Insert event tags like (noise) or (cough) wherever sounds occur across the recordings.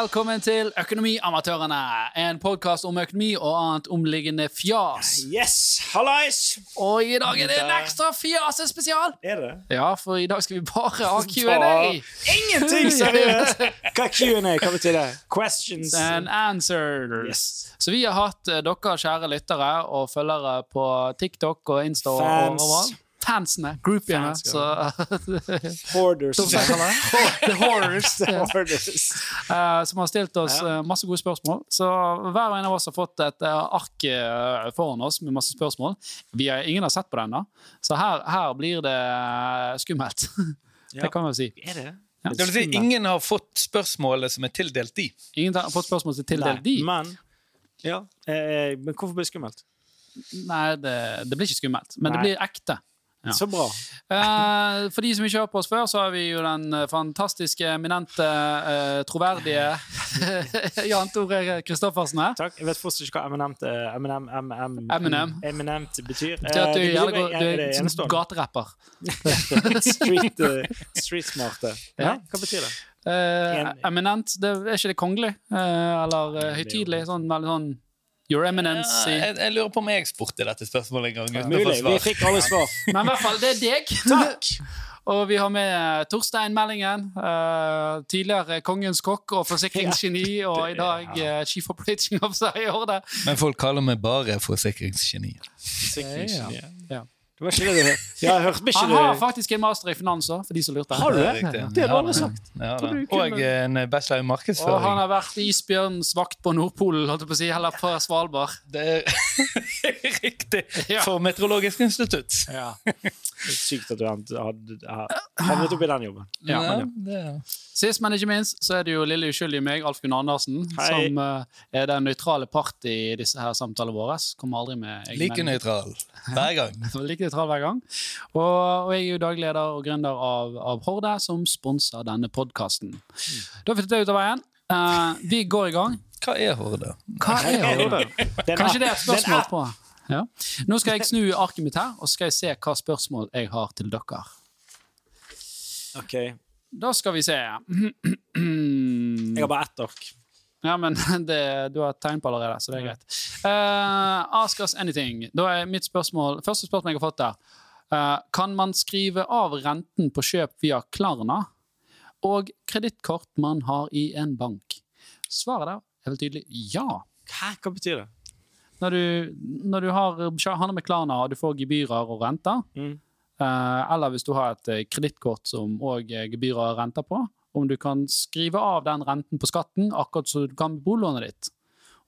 velkommen til Økonomiamatørene. En podkast om økonomi og annet omliggende fjas. Yes! Hallais! Og i dag er det en ekstra fjasespesial. Er det? Ja, for i dag skal vi bare ha Q&A. Ingenting (laughs) seriøst! Hva er Q&A? Hva betyr det? Questions And answers. Yes. Så vi har hatt eh, dere kjære lyttere og følgere på TikTok og Insta og Fans. overalt. Fansene, groupiene. Fans, Så (laughs) Hoarders. The Horrors. (laughs) Hoarders. (laughs) Uh, som har stilt oss Ja. eh, masse gode spørsmål. Så hver og en av oss har fått et uh, ark eh, foran oss med masse spørsmål. Vi har, ingen har sett på det ennå, så her, her blir det eh, skummelt. Ja. Det kan man si. Er det? Ja. Det vil si, ingen har fått spørsmålet som er tildelt de. Ingen har fått spørsmål er tildelt de. Men ja, eh, men hvorfor blir det skummelt? Nei, det, det blir ikke skummelt, men det blir ekte. Ja. Så bra. Eh, for de som ikke har hørt på oss før, så har vi jo den eh, fantastiske, eminente, eh, troverdige (laughs) Jan Tore Kristoffersen her. Takk. Jeg vet fortsatt ikke hva eminent Eminem, Eminem, em, em, Eminem. eminent betyr. Betyr at du, Eh, det gjerne går- du er enestående? gaterapper. (laughs) (laughs) street, uh, street smarte. Ja. Nei, hva betyr det? Eh, eminent, det, er ikke det kongelig? Eh, eller uh, høytidelig? Sånn veldig sånn Your Eminence. Ja, jeg, jeg lurer på om jeg spurte dette spørsmålet en gang. Mulig. Vi fikk alle svar. Men i hvert fall, det er deg. (laughs) Takk! Og vi har med eh, Torstein Meldingen, Uh, tidligere kongens kokk og forsikringsgeni, og i dag uh, chief operating officer i Horde. Men folk kaller meg bare forsikringsgeni. Forsikringsgenier. Ja. Det var ikke det du. (laughs) Ja, jeg hørte ikke Han har det. faktisk en master i finans òg, for de som lurte. Har du det? Det har du aldri sagt. Ja, Og en bachelor i Og han har vært isbjørnens vakt på Nordpolen, holdt jeg på å si, eller på Svalbard. Det er (laughs) riktig. For Meteorologisk institutt. Ja. (laughs) Sykt at du hadde hadde- havnet opp i den jobben. Ja, Ja, det. Sist, men ikke minst, så er det jo lille uskyldige meg, Alf Gunn Andersen, Hei. som uh, er den nøytrale part i disse her samtalene våre. Kommer aldri med egen Like nøytral hver gang. (laughs) like nøytral hver gang. Og, og jeg er jo daglig leder og gründer av, av Horde, som sponser denne podkasten. Da fikk det ut av veien. Uh, vi går i gang. Hva er Horde? Hva er Horde? Kanskje det er et spørsmål på ja. Nå skal jeg snu arket mitt her, og så skal jeg se hva spørsmål jeg har til dere. Ok. Da skal vi se. Jeg har bare ett ark. Ja, men (laughs) det, du har tegn på allerede, så det er greit. Uh, ask us anything. Da er mitt spørsmål, Første spørsmål jeg har fått der. Uh, kan man skrive av renten på kjøp via Klarna og kredittkort man har i en bank? Svaret der er vel tydelig ja. Hæ? Hva betyr det? Når du, når du har, handler med Klarna og du får gebyrer og renter, Mm. eh, eller hvis du har et eh, kredittkort som òg gebyrer og renter på, om du kan skrive av den renten på skatten, akkurat som du kan med bolånet ditt.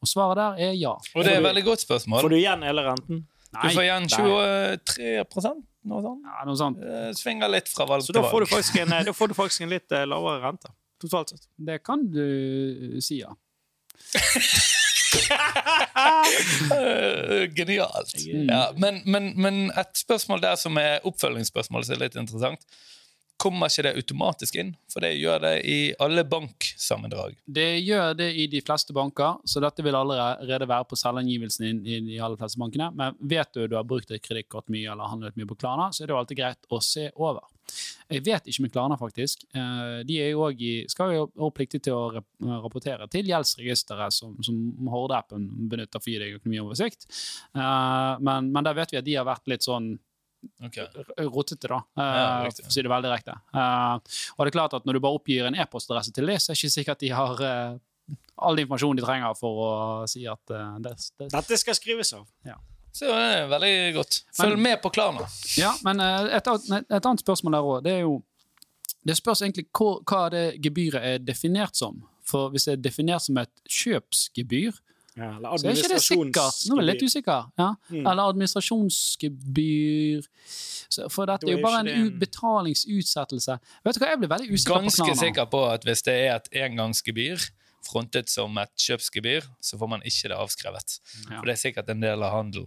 Og svaret der er ja. Og det er et veldig godt spørsmål. Får du igjen hele renten? Nei. Du får igjen 23 noe sånt. Ja, noe sånt. Eh, Svinger litt fra valg Så til da får du valg. faktisk en, da får du faktisk en litt eh, lavere rente. Totalt sett. Det kan du si, ja. (laughs) (laughs) Genialt. Ja, men, men, men et spørsmål der som er oppfølgingsspørsmålet som er litt interessant. Kommer ikke det automatisk inn? For det gjør det i alle banksammendrag. Det gjør det i de fleste banker, så dette vil allerede være på selvangivelsen din i de aller fleste bankene. Men vet du du har brukt et kredittkort mye eller handlet mye på Klana, så er det jo alltid greit å se over. Jeg vet ikke med Klarna, faktisk. Eh, De er jo også i, skal jo være pliktige til å rapportere til gjeldsregisteret som, som Horde-appen benytter for å gi deg økonomioversikt. Eh, Men, men der vet vi at de har vært litt sånn Okay. rotete, da, Ja, eh, for å si det veldig direkte. Eh, og det er klart at når du bare oppgir en e-postadresse til det, så er det ikke sikkert at de har eh, all informasjonen de trenger for å si at eh, det, det Dette skal skrives av. Så det er veldig godt. Følg Men- med på Klarna. Ja, men eh, et, et annet spørsmål der òg, det er jo Det spørs egentlig hva, hva det gebyret er definert som. For hvis det er definert som et kjøpsgebyr, Ja, eller så er ikke det sikkert. Nå er jeg litt usikker. Ja. Mm. Eller administrasjonsgebyr. For dette er jo bare en betalingsutsettelse. Vet du hva, jeg blir veldig usikker på Ganske sikker på at hvis det er et engangsgebyr frontet som et kjøpsgebyr, så får man ikke det avskrevet. Ja. For det er sikkert en del av handel.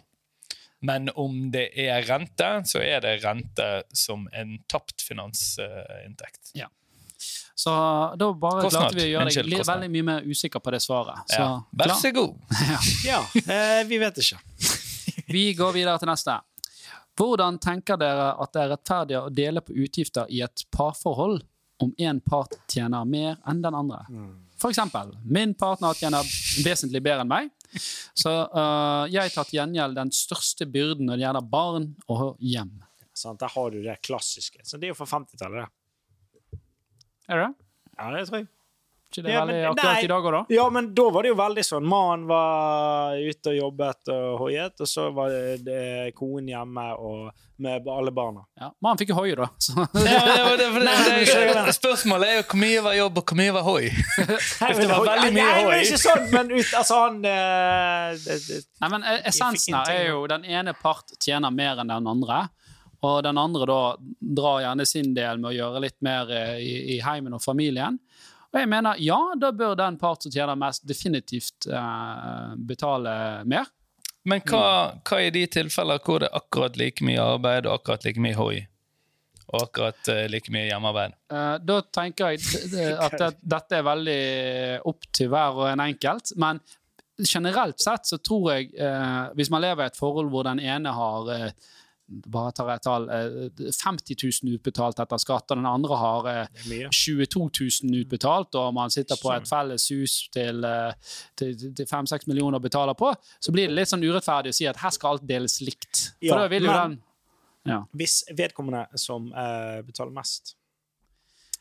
Men om det er rente, så er det rente som en tapt finansinntekt. Ja. Så da bare Kostnad. klarte vi å gjøre deg litt, veldig mye mer usikker på det svaret. Så Ja. Vær så god. (laughs) Ja, eh, vi vet ikke. (laughs) vi går videre til neste. Hvordan tenker dere at det er rettferdig å dele på utgifter i et parforhold om én part tjener mer enn den andre? Mm. F.eks. For eksempel, min partner tjener vesentlig bedre enn meg, så uh, jeg tar til gjengjeld den største byrden når det gjelder barn og hjem. Sånn, Der har du det klassiske. Så det er jo fra 50-tallet, det. Er det det? Ja, det tror jeg. Ikke det Ja, veldig men- aktuelt nei. i dag òg, da? Ja, men da var det jo veldig sånn. Mannen var ute og jobbet og hoiet, og så var det, det konen hjemme og med alle barna. Ja. Mannen fikk jo hoi, da. Ja, det det, Nei, spørsmålet er jo hvor mye var jobb, og hvor mye var hoi. (laughs) Det var veldig mye Nei, hoi. men ikke sånn, men ut, altså han eh, det, det, Nei, men eh, Essensen her er jo den ene part tjener mer enn den andre. Og den andre da drar gjerne sin del med å gjøre litt mer eh, i, i heimen og familien. Og jeg mener ja, da bør den part som tjener mest, definitivt eh, betale mer. Men hva, hva er de tilfeller hvor det er akkurat like mye arbeid og akkurat like mye hoi? Og akkurat eh, like mye hjemmearbeid? Eh, da tenker jeg at det, dette er veldig opp til hver og en enkelt. Men generelt sett så tror jeg, eh, hvis man lever i et forhold hvor den ene har bare tar jeg tall, eh, 50 000 utbetalt etter skatt, og den andre har eh, det er mye. 22 000 utbetalt, og man sitter på et felles hus til, eh, til, til 5-6 millioner betaler på, så blir det litt sånn urettferdig å si at her skal alt deles likt. For Ja, da vil jo den ja. Hvis vedkommende som uh, betaler mest,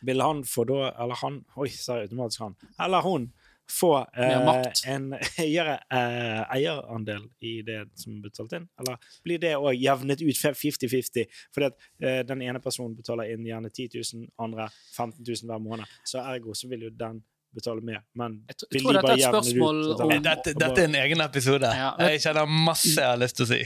vil han få da Eller han Oi, sorry, automatisk han. Eller hun få eh, en (laughs) høyere eh, eierandel i det som er betalt inn? Eller blir det òg jevnet ut 50-50? Fordi at eh, den ene personen betaler inn gjerne 10 000, andre 15 000 hver måned. Så ergo så vil jo den betale mer. Men Jeg vil tror de dette bare er et jevne det ut spørsmål om- Dette, dette er en egen episode. Ja. Jeg kjenner masse jeg har lyst til å si.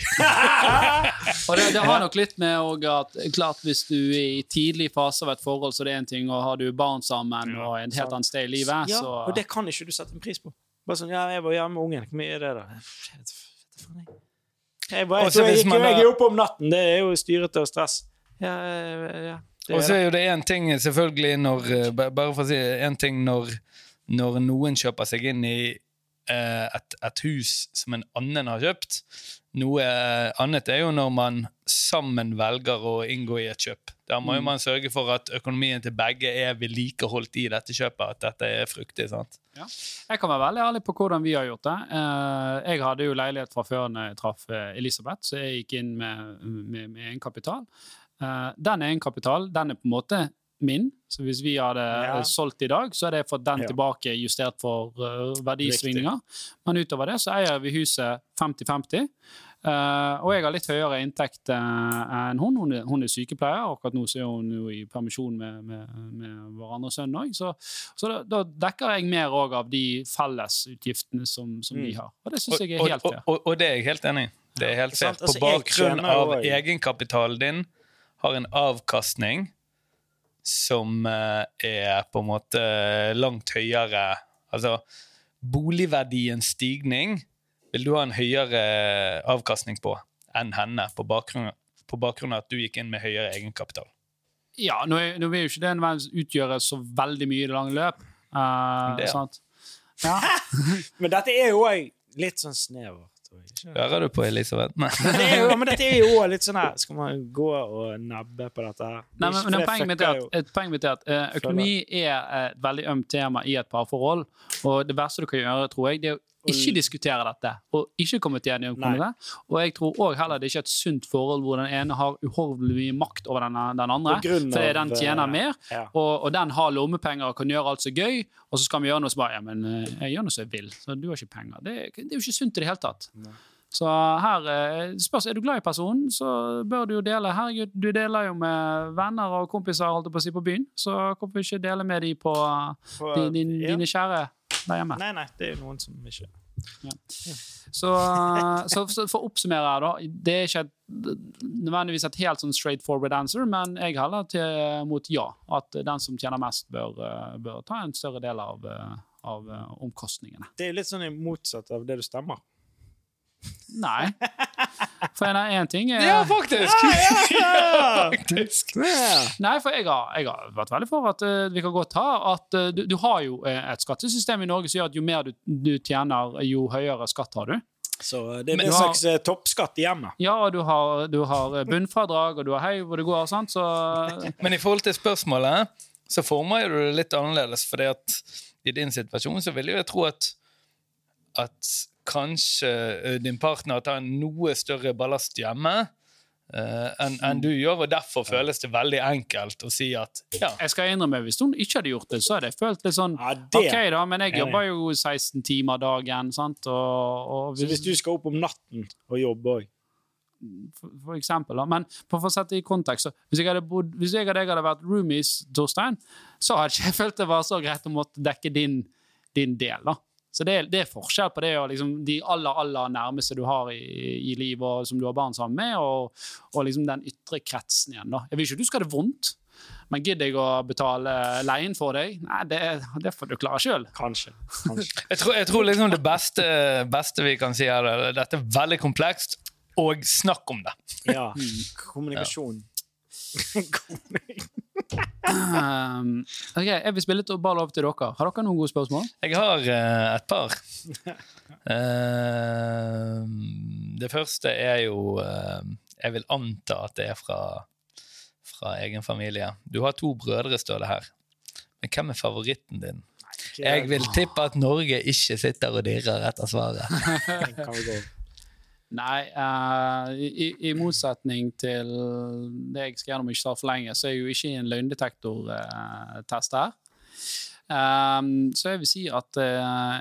(laughs) Og det, det har nok litt med at klart hvis du er i tidlig fase av et forhold, så det er en ting, og har du barn sammen Ja, og en helt annet sted i livet, Ja, så og det kan ikke du sette en pris på. Bare sånn, ja, jeg var hjemme med ungen. Hvor mye er det, da? Jeg vet faen, jeg. Jeg, jeg, jeg, jeg er oppe om natten. Det er jo styrete og stress. Ja, ja, det Og så er jo det én ting selvfølgelig når eh, Bare for å si en ting når, når noen kjøper seg inn i eh, et, et hus som en annen har kjøpt. Noe eh, annet er jo når man sammen velger å inngå i et kjøp. Da må jo man sørge for at økonomien til begge er vedlikeholdt i dette kjøpet. At dette er fruktig. sant? Jeg kan være veldig ærlig på hvordan vi har gjort det. Eh, Jeg hadde jo leilighet fra før når jeg traff Elisabeth, så jeg gikk inn med, med, med egenkapital. Den egenkapitalen er på en måte min, så hvis vi hadde Ja. eh, solgt i dag, så hadde jeg fått den Ja. tilbake justert for uh, verdisvingninger. Men utover det så eier vi huset 50-50. Uh, og jeg har litt høyere inntekt uh, enn hun. Hun er, hun er sykepleier, og akkurat nå så er hun jo i permisjon med, med, med vår andre sønn òg. Så, så da, da dekker jeg mer òg av de fellesutgiftene som, som vi Mm. har. Og det syns jeg Og, er helt og, fair. og, og det er jeg helt enig i. Det er helt fair. Sant, altså, På bakgrunn av egenkapitalen din har en avkastning som eh, er på en måte langt høyere Altså boligverdiens stigning vil du ha en høyere avkastning på enn henne, på bakgrunn, på bakgrunn av at du gikk inn med høyere egenkapital. Ja, nå, er, nå vil jo ikke det nødvendigvis utgjøre så veldig mye i det lange løp. Uh, Det, ja. sant? Ja. (laughs) Men dette er jo òg litt sånn snevert. Hører du på Elisabeth? Nei. (laughs) Men det er jo, men dette er jo litt sånn her Skal man gå og nabbe på dette her? Nei, men, men det poenget mitt er at, poeng er at eh, økonomi er et veldig ømt tema i et parforhold. Og det verste du kan gjøre, tror jeg, det er å ikke diskutere dette. Og ikke komme til enighet om det. Og jeg tror òg heller det er ikke et sunt forhold hvor den ene har uhorvelig mye makt over den, den andre. for Fordi den tjener eh, mer, ja. og, og den har lommepenger og kan gjøre alt så gøy. Og så skal vi gjøre noe som bare Ja, men eh, jeg gjør noe som jeg vil, så du har ikke penger. Det, det er jo ikke sunt i det hele tatt. Nei. Så her eh, spørs, Er du glad i personen, så bør du jo dele. Herregud, du deler jo med venner og kompiser holdt på å si, på byen, så hvorfor ikke dele med de på For- din, din, ja. dine kjære der hjemme? Nei, nei, det er noen som ikke Så, så, så for å oppsummere her, da. Det er ikke et, nødvendigvis et helt sånn straight forward answer, men jeg heller til mot ja. At den som tjener mest, bør, eh, bør ta en større del av, eh, av eh, omkostningene. Det er litt sånn i motsatt av det du stemmer. Nei. For en, en ting er Ja, faktisk! Ja! (laughs) faktisk. Ja. Nei, for jeg har, jeg har vært veldig for at uh, vi kan godt ta at uh, du, du har jo eh, et skattesystem i Norge som gjør at jo mer du, du tjener, jo høyere skatt har du. Så det er en slags har- toppskatt i hjemmet. Ja, og du har, du har bunnfradrag, og du har høy hvor det går, sant? så (laughs) Men i forhold til spørsmålet, så former du det litt annerledes. fordi at i din situasjon så vil jo jeg tro at, at kanskje eh, din partner tar en noe større ballast hjemme Uh, enn en du gjør, og derfor føles det veldig enkelt å si at ja, Jeg skal innrømme, Hvis hun ikke hadde gjort det, så hadde jeg følt litt sånn Ja, det. OK, da, men jeg jobber jo 16 timer dagen, sant, og, og Så hvis du skal opp om natten og jobbe òg for, for eksempel. Da. Men for, for å sette det i kontekst, så hvis jeg hadde, bodd, hvis jeg og deg hadde vært roomies, Torstein, så hadde jeg ikke følt det var så greit å måtte dekke din, din del. da. Så det, det er forskjell på det og liksom de aller aller nærmeste du har i, i livet, og som du har barn sammen med, og, og liksom den ytre kretsen igjen. da. Jeg vil ikke du skal ha det vondt, men gidder jeg å betale leien for deg? Nei, det, det får du klare sjøl. Kanskje. Kanskje. (laughs) Jeg tror, jeg tror liksom det beste, beste vi kan si her, er at dette er veldig komplekst, og snakk om det. Ja. (laughs) Kommunikasjon. (laughs) Um, ok, Jeg vil spille til ball over til dere. Har dere noen gode spørsmål? Jeg har uh, et par. Uh, det første er jo uh, Jeg vil anta at det er fra, fra egen familie. Du har to brødre, står det her. Men hvem er favoritten din? Jeg vil tippe at Norge ikke sitter og dirrer etter svaret. (laughs) Nei, uh, i, i- motsetning til det jeg skal gjennom ikke ta for lenge, så er jeg jo ikke i en løgndetektortest her. Um, så jeg vil si at uh,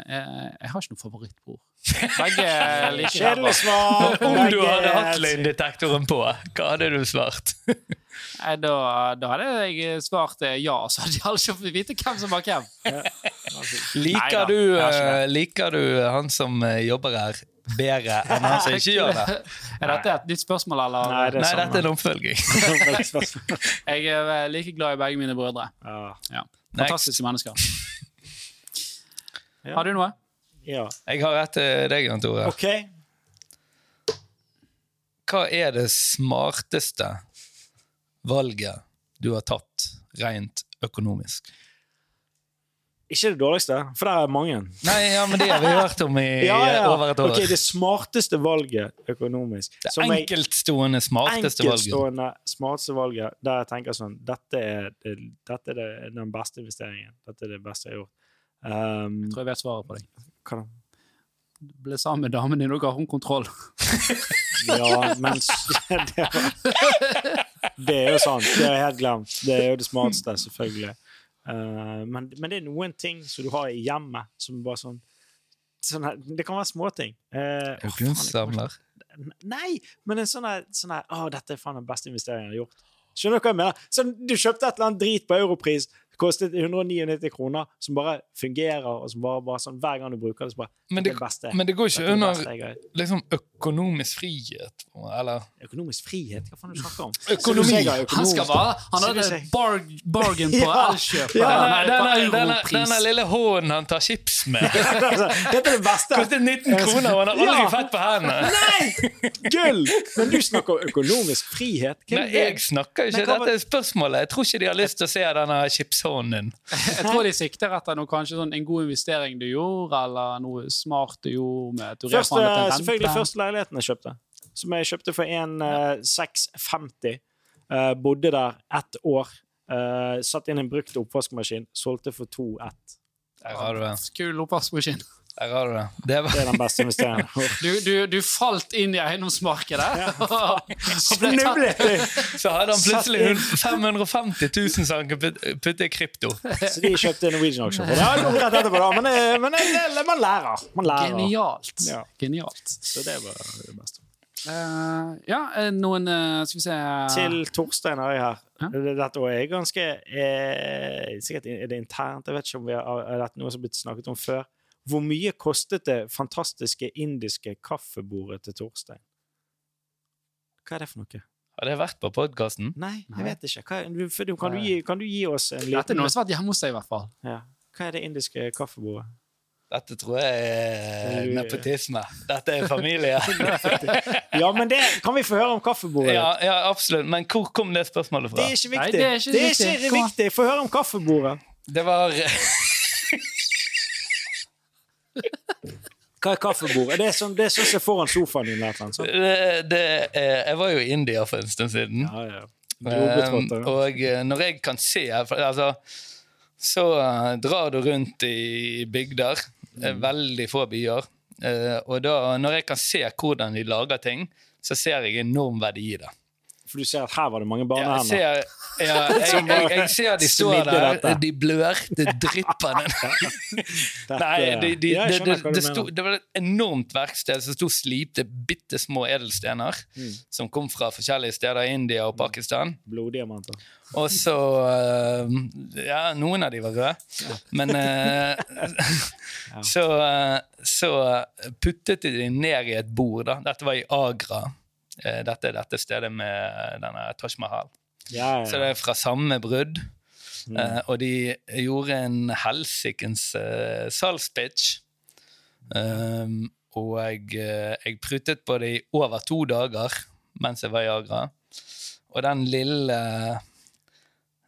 jeg, jeg har ikke noen favorittbror. Begge (laughs) liker Kjedelig svar. Om du hadde hatt løgndetektoren på, hva hadde du svart? (laughs) Nei, Da, da hadde jeg svart ja, så hadde jeg aldri fått vite hvem som var hvem. Liker du, ikke eh, liker du han som jobber her, bedre enn han som ikke gjør det? (laughs) Er dette et nytt spørsmål, eller? Nei, det er Nei, dette (laughs) er en oppfølging. Jeg er eh, like glad i begge mine brødre. Ja. Ja. Fantastiske mennesker. Ja. Har du noe? ja. Jeg har et til deg, Jan Tore. Okay. Hva er det smarteste valget du har tatt rent økonomisk? Ikke det dårligste, for det er mange. Nei, ja, men det har vi hørt om i (laughs) Ja, ja. over et år. Ok, Det smarteste valget økonomisk. det som enkeltstående smarteste valget. enkeltstående smarteste valget der jeg tenker sånn Dette er, det, dette er det, den beste investeringen. Dette er det beste jeg har gjort. Um, Jeg tror jeg vet svaret på deg. hva da? Du ble sammen med damen din, og ga hun kontroll. (laughs) Ja, men (laughs) det, var, det er jo sant. Det er helt glemt. Det er jo det smarteste, selvfølgelig. Uh, men, men det er noen ting som du har i hjemmet, som bare sånn, sånn her, Det kan være småting. Uh, Er? Nei, men en sånn her, sånn her Å, dette er faen den beste investeringen jeg har gjort. Skjønner du hva jeg mener? Så du kjøpte et eller annet drit på Europris, kostet 199 kroner, som bare fungerer, og som bare, bare sånn hver gang du bruker det, så bare Men det, det beste. men det går ikke er under liksom, økonomisk frihet, eller Økonomisk frihet? Hva faen er det du snakker om? Økonomi. Han skal bare Han hadde et bar, bargain på (laughs) Ja. Elkjøp. Ja, denne, denne, denne, lille hånden han tar chips med, (laughs) Dette er det beste! kostet 19 kroner, og han har aldri Ja. fett på hendene! Nei! Gull! Men du snakker om økonomisk frihet? Hvem Nei, jeg snakker ikke dette er spørsmålet. Jeg tror ikke de har lyst til å se denne chipshånden din. Jeg tror de sikter etter noe, kanskje sånn en god investering du gjorde, eller noe smart du gjorde med at du Første, refunderte selvfølgelig første leiligheten jeg kjøpte. Som jeg kjøpte for en eh, 650. Eh, bodde der ett år. Uh, satt inn en brukt oppvaskmaskin. Solgte for to ett. Der har du det. Kul oppvaskmaskin. Der har du det. Det var Det er den beste investeringen. (laughs) Du, du, du falt inn i eiendomsmarkedet. Ja. (laughs) ble Snublet! Så hadde han plutselig Satt inn. 550 000 som han kunne putte- i krypto. Så de kjøpte Norwegian Auction. Gjort rett etterpå, da. Men, eh, men man lærer. Man lærer. Genialt. Ja. Genialt. Så det var det beste. Uh, ja, eh, noen uh, Skal vi se Til Torstein har jeg her. Hæ? Dette er ganske eh, Sikkert er det internt. Jeg vet ikke om vi har, er dette noe som har blitt snakket om før. Hvor mye kostet det fantastiske indiske kaffebordet til Torstein? Hva er det for noe? Har det vært på podkasten? Nei, Nei. jeg vet ikke. Hva, er- du- du- kan, du gi, kan du gi oss en liten Dette er noe som har vært hjemme hos deg, i hvert fall. ja. Hva er det indiske kaffebordet? Dette tror jeg er nepotisme. Dette er familie. (laughs) Ja, men det kan vi få høre om kaffebordet. ja, ja, absolutt. Men hvor kom det spørsmålet fra? Det er ikke viktig. Nei, det er ikke det er ikke viktig. Få høre om kaffebordet. Det var Hva er kaffebordet? Det er sånn det som er foran sofaen din. eller sånn. det, det, Jeg var jo i India for en stund siden. Ja, ja. Um, og eh, når jeg kan se altså, så eh, drar du rundt i bygder, eh, Mm. veldig få byer. Uh, og da, når jeg kan se hvordan de lager ting, så ser jeg enorm verdi i det. For du ser at her var det mange Ja, jeg, barnehender. ser, ja, (laughs) jeg, jeg, jeg ser de står der, de blør, det drypper. Nei, de, de, Ja, det, det, det, sto, det var et enormt verksted som sto slipte bitte små edelstener Mm. som kom fra forskjellige steder i India og Pakistan. Bloddiamanter. Og så eh, Ja, noen av de var røde. Men (laughs) uh, så, eh, så puttet de dem ned i et bord. da. Dette var i Agra. Eh, Dette er dette stedet med denne Taj Mahal. Ja, Så ja. det er fra samme brudd. Mm. Uh, og de gjorde en helsikens uh, salgspitch. Um, og jeg, jeg pruttet på det i over to dager mens jeg var i Agra. Og den lille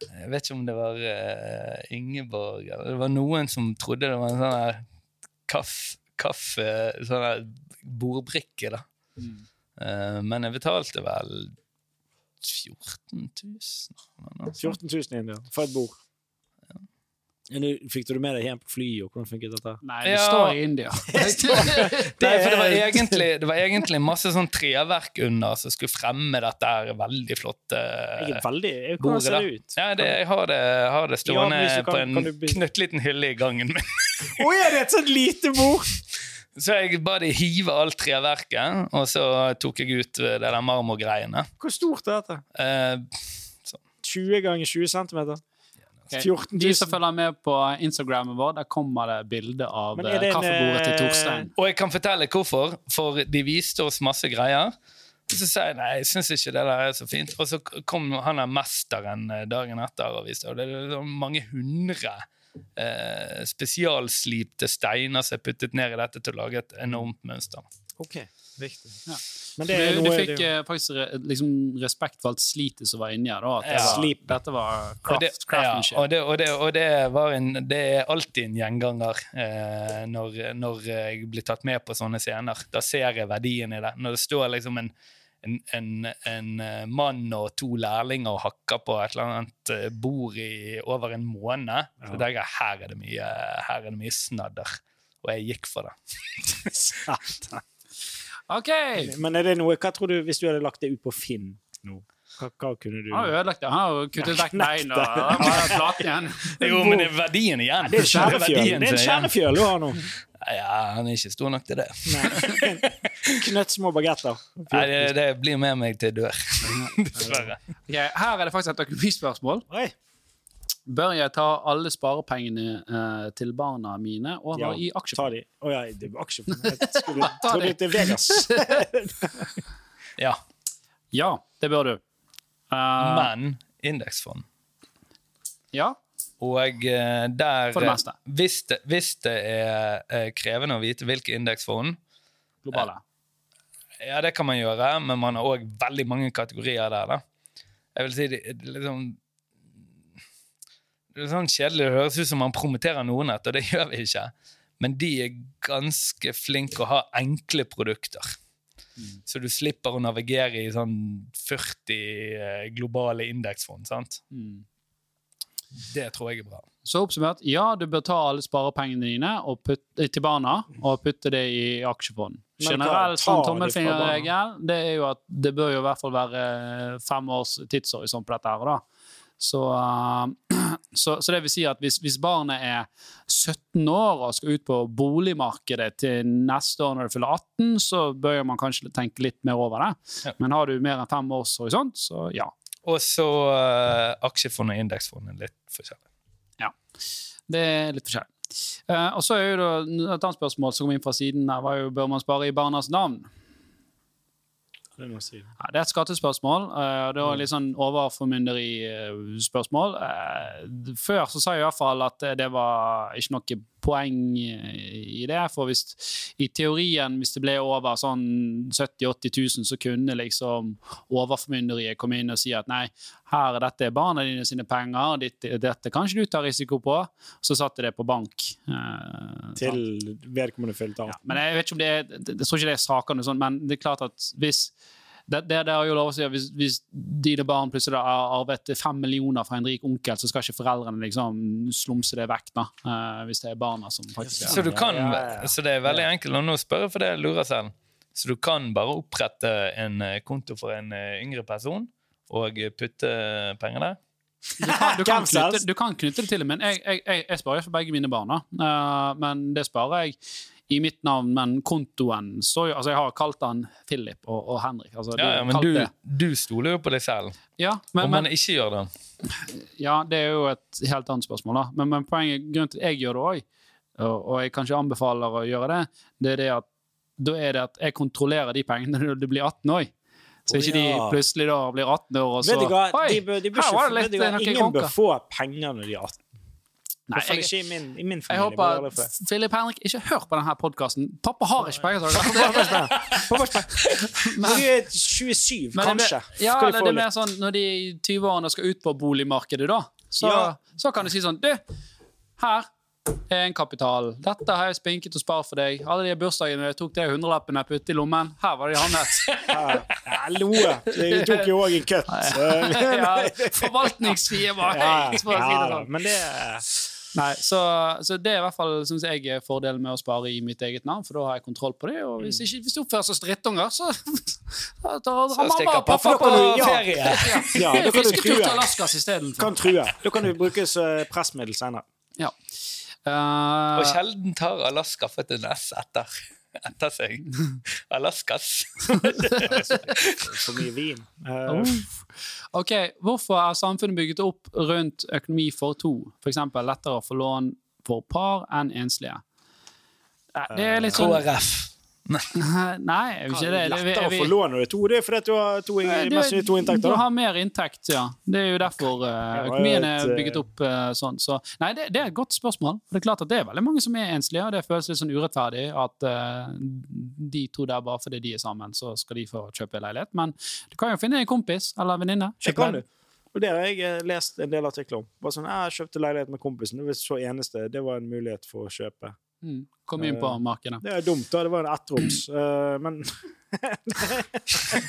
Jeg vet ikke om det var uh, Ingeborg eller Det var noen som trodde det var en sånn her kaff- kaffe... Sånn her bordbrikke, da. Eh, men jeg betalte vel 14 000. eller noe 14 000 indier for et bord. Fikk du det med deg hjem på flyet? og hvordan funket dette? Nei, det Ja. står i India. (laughs) Det, (laughs) for det, var egentlig, det var egentlig masse sånn treverk under som skulle fremme dette her veldig flotte Jeg er veldig bordet. ser det ut? Ja, det, jeg har det, har det stående Ja, kan- på en knøttliten hylle i gangen min. Å, er det et sånt lite bord?! Så jeg ba de hive alt treverket, og så tok jeg ut det der marmorgreiene. Hvor stort er dette? Eh, 20 ganger 20 cm? Okay. 14 De som følger med på Instagrammen vår, der kommer det bilde av eh, det en, kaffebordet til eh, Torstein. og jeg kan fortelle hvorfor, for de viste oss masse greier. Og så sa jeg nei, jeg syns ikke det der er så fint. Og så kom han der mesteren eh, dagen etter og viste, og det er sånn mange hundre eh, spesialslipte steiner som er puttet ned i dette til å lage et enormt mønster. Ok, riktig. Ja. Men det du, du fikk det, eh, faktisk re, liksom, respekt for alt slitet som var inni her. Da, at det Ja. var, Slip. dette var craft, det, craft, ja, craftsmanship. og, det, og, det, og det, var en, det er alltid en gjenganger eh, når, når jeg blir tatt med på sånne scener. Da ser jeg verdien i det. Når det står liksom en, en, en, en eh, mann og to lærlinger og hakker på et eller annet eh, bord i over en måned, så tenker jeg her er det mye, her er det mye snadder. Og jeg gikk for det. (laughs) Satan. OK! Men er det noe Hva tror du hvis du hadde lagt det ut på Finn nå? Hva, hva kunne du Han har ødelagt det. Han har kuttet vekk beina. han bare platen igjen. (laughs) Jo, men det er verdien igjen. Det er en kjernefjøl Det er en kjernefjøl du har nå. Ja, han er ikke stor nok til det. (laughs) Knøtt små bagetter. Nei, det, det blir med meg til jeg dør. (laughs) Dessverre. Okay, her er det faktisk et økonomispørsmål. Bør jeg ta alle sparepengene uh, til barna mine over Ja, i Ta de. Å ja, det var aksjefond. Jeg skulle trodde det var Vegas. Ja. Ja, det bør du. Eh, Men indeksfond ja, Og eh, der For det meste. Hvis det, hvis det er eh, krevende å vite hvilke indeksfond, globale. ja, det kan man gjøre, men man har òg veldig mange kategorier der, da. Jeg vil si det, liksom Det er sånn kjedelig, det høres ut som man promoterer noen og det (laughs) gjør vi ikke. Men de er ganske flinke å ha enkle produkter. Så du slipper å navigere i sånn 40 eh, globale indeksfond. sant? Mm. Det tror jeg er bra. Så oppsummert, ja, du bør ta alle sparepengene dine og putte, eh, til barna og putte det i aksjefond. Tar sånn tommelfingerregel det er jo at det bør jo i hvert fall være fem års tidshorisont på dette. her da. Så, eh, (clears throat) så, så det vil si at hvis, hvis barnet er 17 år og skal ut på boligmarkedet til neste år når det fyller 18, så bør man kanskje tenke litt mer over det. Ja. Men har du mer enn fem års horisont, så ja. Og så uh, aksjefond og indeksfond er litt forskjellig. Ja, Det er litt forskjellig. Uh, og så er jo da Et annet spørsmål som kom inn fra siden her, var jo bør man spare i barnas navn. Det si. Ja, det er et skattespørsmål. eh, og det var litt sånn overformynderispørsmål. Uh, før så sa jeg i hvert fall at det var ikke noe poeng i det. For hvis i teorien, hvis det ble over sånn 70 000-80 000, så kunne liksom overformynderiet komme inn og si at nei, her er dette barna dine sine penger, dette, dette kan ikke du ta risiko på. Så satte det på bank. eh. Til vedkommende fylte Ja, 18. men jeg vet ikke om det er, jeg tror ikke det er sakene sånn, men det er klart at hvis Det, det, det er jo lov å si at hvis, hvis dine barn plutselig har arvet fem millioner fra en rik onkel, så skal ikke foreldrene liksom slumse det vekk, da, uh, hvis det er barna som faktisk Så, du kan, Ja, ja, ja. så det er veldig enkelt å nå spørre, for det jeg lurer selv. Så du kan bare opprette en eh, konto for en eh, yngre person og putte penger der? Du kan, du, kan knytte, du kan knytte det til det, men jeg, jeg, jeg, jeg sparer for begge mine barn. Eh, men det sparer jeg i mitt navn, men kontoen så jo, altså Jeg har kalt han Philip og, og Henrik. Altså, Ja, ja, men du, du stoler jo på deg selv. Ja, men, Om men, man ikke gjør det. ja, det er jo et helt annet spørsmål, da. Men, men poenget, grunnen til at jeg gjør det òg, og, og jeg kanskje anbefaler å gjøre det, det er det at da er det at jeg kontrollerer de pengene når du blir 18 år. Så ikke de ja. plutselig da blir 18 år, og så Vet du hva? De bør, de bør noen Ingen bør få penger når de er 18. Nei, jeg, ikke i min, i min jeg håper at. Philip Henrik ikke hør på denne podkasten. Pappa har ikke penger til det. (laughs) Når de er 27, Men kanskje. Ja, eller det, er mer sånn når de i 20-årene skal ut på boligmarkedet, da. Så, Ja. så kan du si sånn Du, her er en kapital. Dette har jeg spinket og spart for deg. Alle de bursdagene jeg tok de hundrelappene putte i lommen, her var de havnet. (laughs) Hallo! ja, jeg (laughs) tok jo òg en kutt. ja, Forvaltningsfie var Ja, si det ja, sånn. men det Nei, så, så det er i hvert fall synes jeg er fordelen med å spare i mitt eget navn, for da har jeg kontroll på det. Og hvis, ikke, hvis de oppfører seg som drittunger, så (laughs) da tar Så mamma stikker og pappa pappa på på ja. (laughs) ferie. Ja, da kan du true. til. Kan true. Da kan du brukes uh, pressmiddel senere. Ja. Og Uh, sjelden tar Alaska fått en S etter, etter seg. (laughs) Alaskas. For mye vin. Eh, ok, Hvorfor er samfunnet bygget opp rundt økonomi for to? F.eks. lettere å få lån for par enn enslige. Eh, Det er litt sånn KrF. (laughs) Nei, jeg vil ikke det. det. lettere å få lån når du er to. Det er fordi du har to, mest du- to inntekter. da. har mer inntekt, ja. Det er jo derfor eh, økonomien er eh, bygget opp eh, sånn. Så, nei, det, det er et godt spørsmål. For Det er klart at det er veldig mange som er enslige, og det føles litt sånn urettferdig at uh, de to der bare fordi de er sammen, så skal de få kjøpe leilighet. Men du kan jo finne en kompis eller en venninne. Det du. Og det har jeg lest en del artikler om. Bare sånn, Jeg kjøpte leilighet med kompisen. Det var så eneste. Det var en mulighet for å kjøpe. Mm. Kom inn på markedet. Det er dumt, da. Det var en ettroms. Uh, men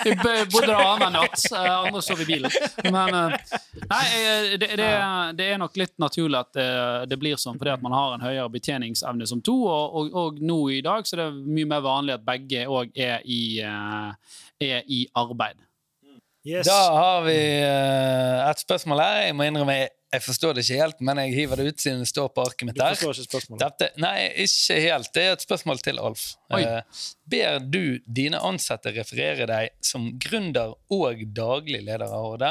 Vi bodde der annenhver natt, eh, andre sov i bilen. Men eh, nei, eh, det, det, det er nok litt naturlig at det, det blir sånn, fordi at man har en høyere betjeningsevne som to. Og, og, og nå i dag så er det mye mer vanlig at begge òg er, i, eh, er i arbeid. Yes. Da har vi uh, et spørsmål her. Jeg må innrømme, jeg, jeg forstår det ikke helt, men jeg hiver det ut siden det står på arket mitt der. Du forstår ikke spørsmålet. Dette, nei, ikke helt. Det er et spørsmål til Alf. Oi. Eh, ber du dine ansatte referere deg som gründer og daglig leder av HD?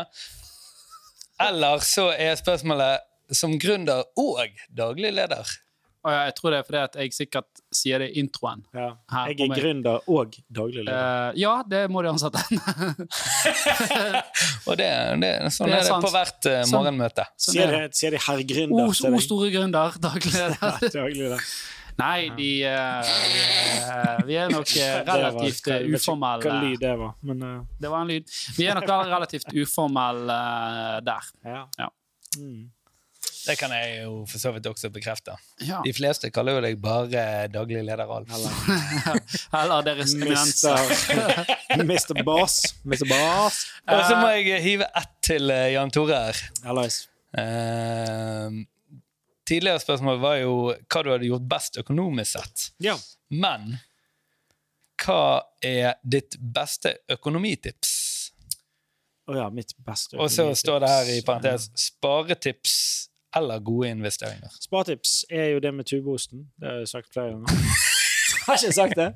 Eller så er spørsmålet som gründer og daglig leder? Og jeg tror det er fordi at jeg sikkert sier det i introen. Ja. Her Jeg er gründer og daglig leder. Eh, ja, det må de ansatte. (laughs) Og det, det, sånn Det er er, det på hvert uh, Sånn. morgenmøte. Sånn Sier er de, det. sier de herr gründer O, til o deg? store gründer, daglig leder. (laughs) Daglig leder. Nei, de eh, eh, Vi er nok relativt uformelle. Hva lyd det var, men uh. Det var en lyd. Vi er nok relativt uformelle uh, der. ja. Ja. Mm. Det kan jeg jo for så vidt også bekrefte. Ja. De fleste kaller jo deg bare daglig leder, Alf. Eller deres eminense. Mr. Mr. Boss. Mr. Boss. Og så må jeg hive ett til eh, Jan Tore her. Hallais. Eh, tidligere spørsmål var jo hva du hadde gjort best økonomisk sett. Ja. Men hva er ditt beste økonomitips? Å ja, mitt beste økonomitips. Og så står det her i parentes sparetips eller gode investeringer. Spartips er jo det med tubeosten. Det har jeg sagt flere ganger. (laughs) har ikke sagt det?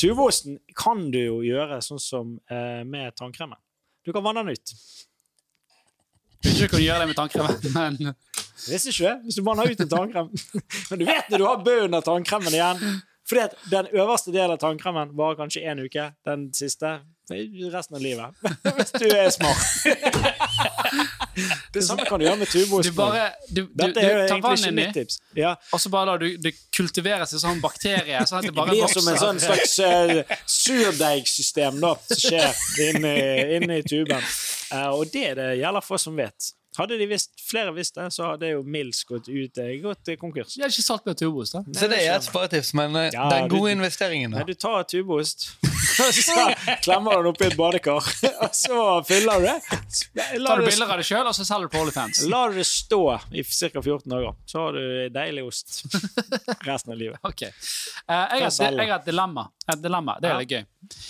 Tubeosten kan du jo gjøre sånn som eh, med tannkremen. Du kan vanne den ut. Ikke du kan gjøre det med tannkremen, (laughs) men Visste ikke hvis du vanner ut en tannkrem. (laughs) Men du vet når du har bunnen av tannkremen igjen. Fordi at den øverste delen av tannkremen varer kanskje én uke. Den siste resten av livet. (laughs) Hvis du er smart. (laughs) Det samme kan du gjøre med du, Dette er jo tar egentlig ikke mitt tips. Ja, og så bare lar du det kultiveres i sånn bakterie. Sånn det det blir som en sånn slags uh, surdeigsystem da, som skjer inni, inni tuben. Uh, og det er det gjelder for oss som vet. Hadde de visst, flere visst det, så hadde jo Mills gått ut eh, gått eh, konkurs. De har ikke salt med tubost, da. Så det er et sparetips, men eh, Ja, den du- gode investeringen, Nei, da. du tar tubost, (laughs) og så klemmer du den oppi et badekar, (laughs) og så fyller du det. Tar du bilder av det sjøl, og så selger du på OnlyFans. (laughs) du det stå i ca. 14 dager, så har du deilig ost resten av livet. Ok. Uh, jeg, har, jeg har et dilemma. Et dilemma. Det er Ja. gøy.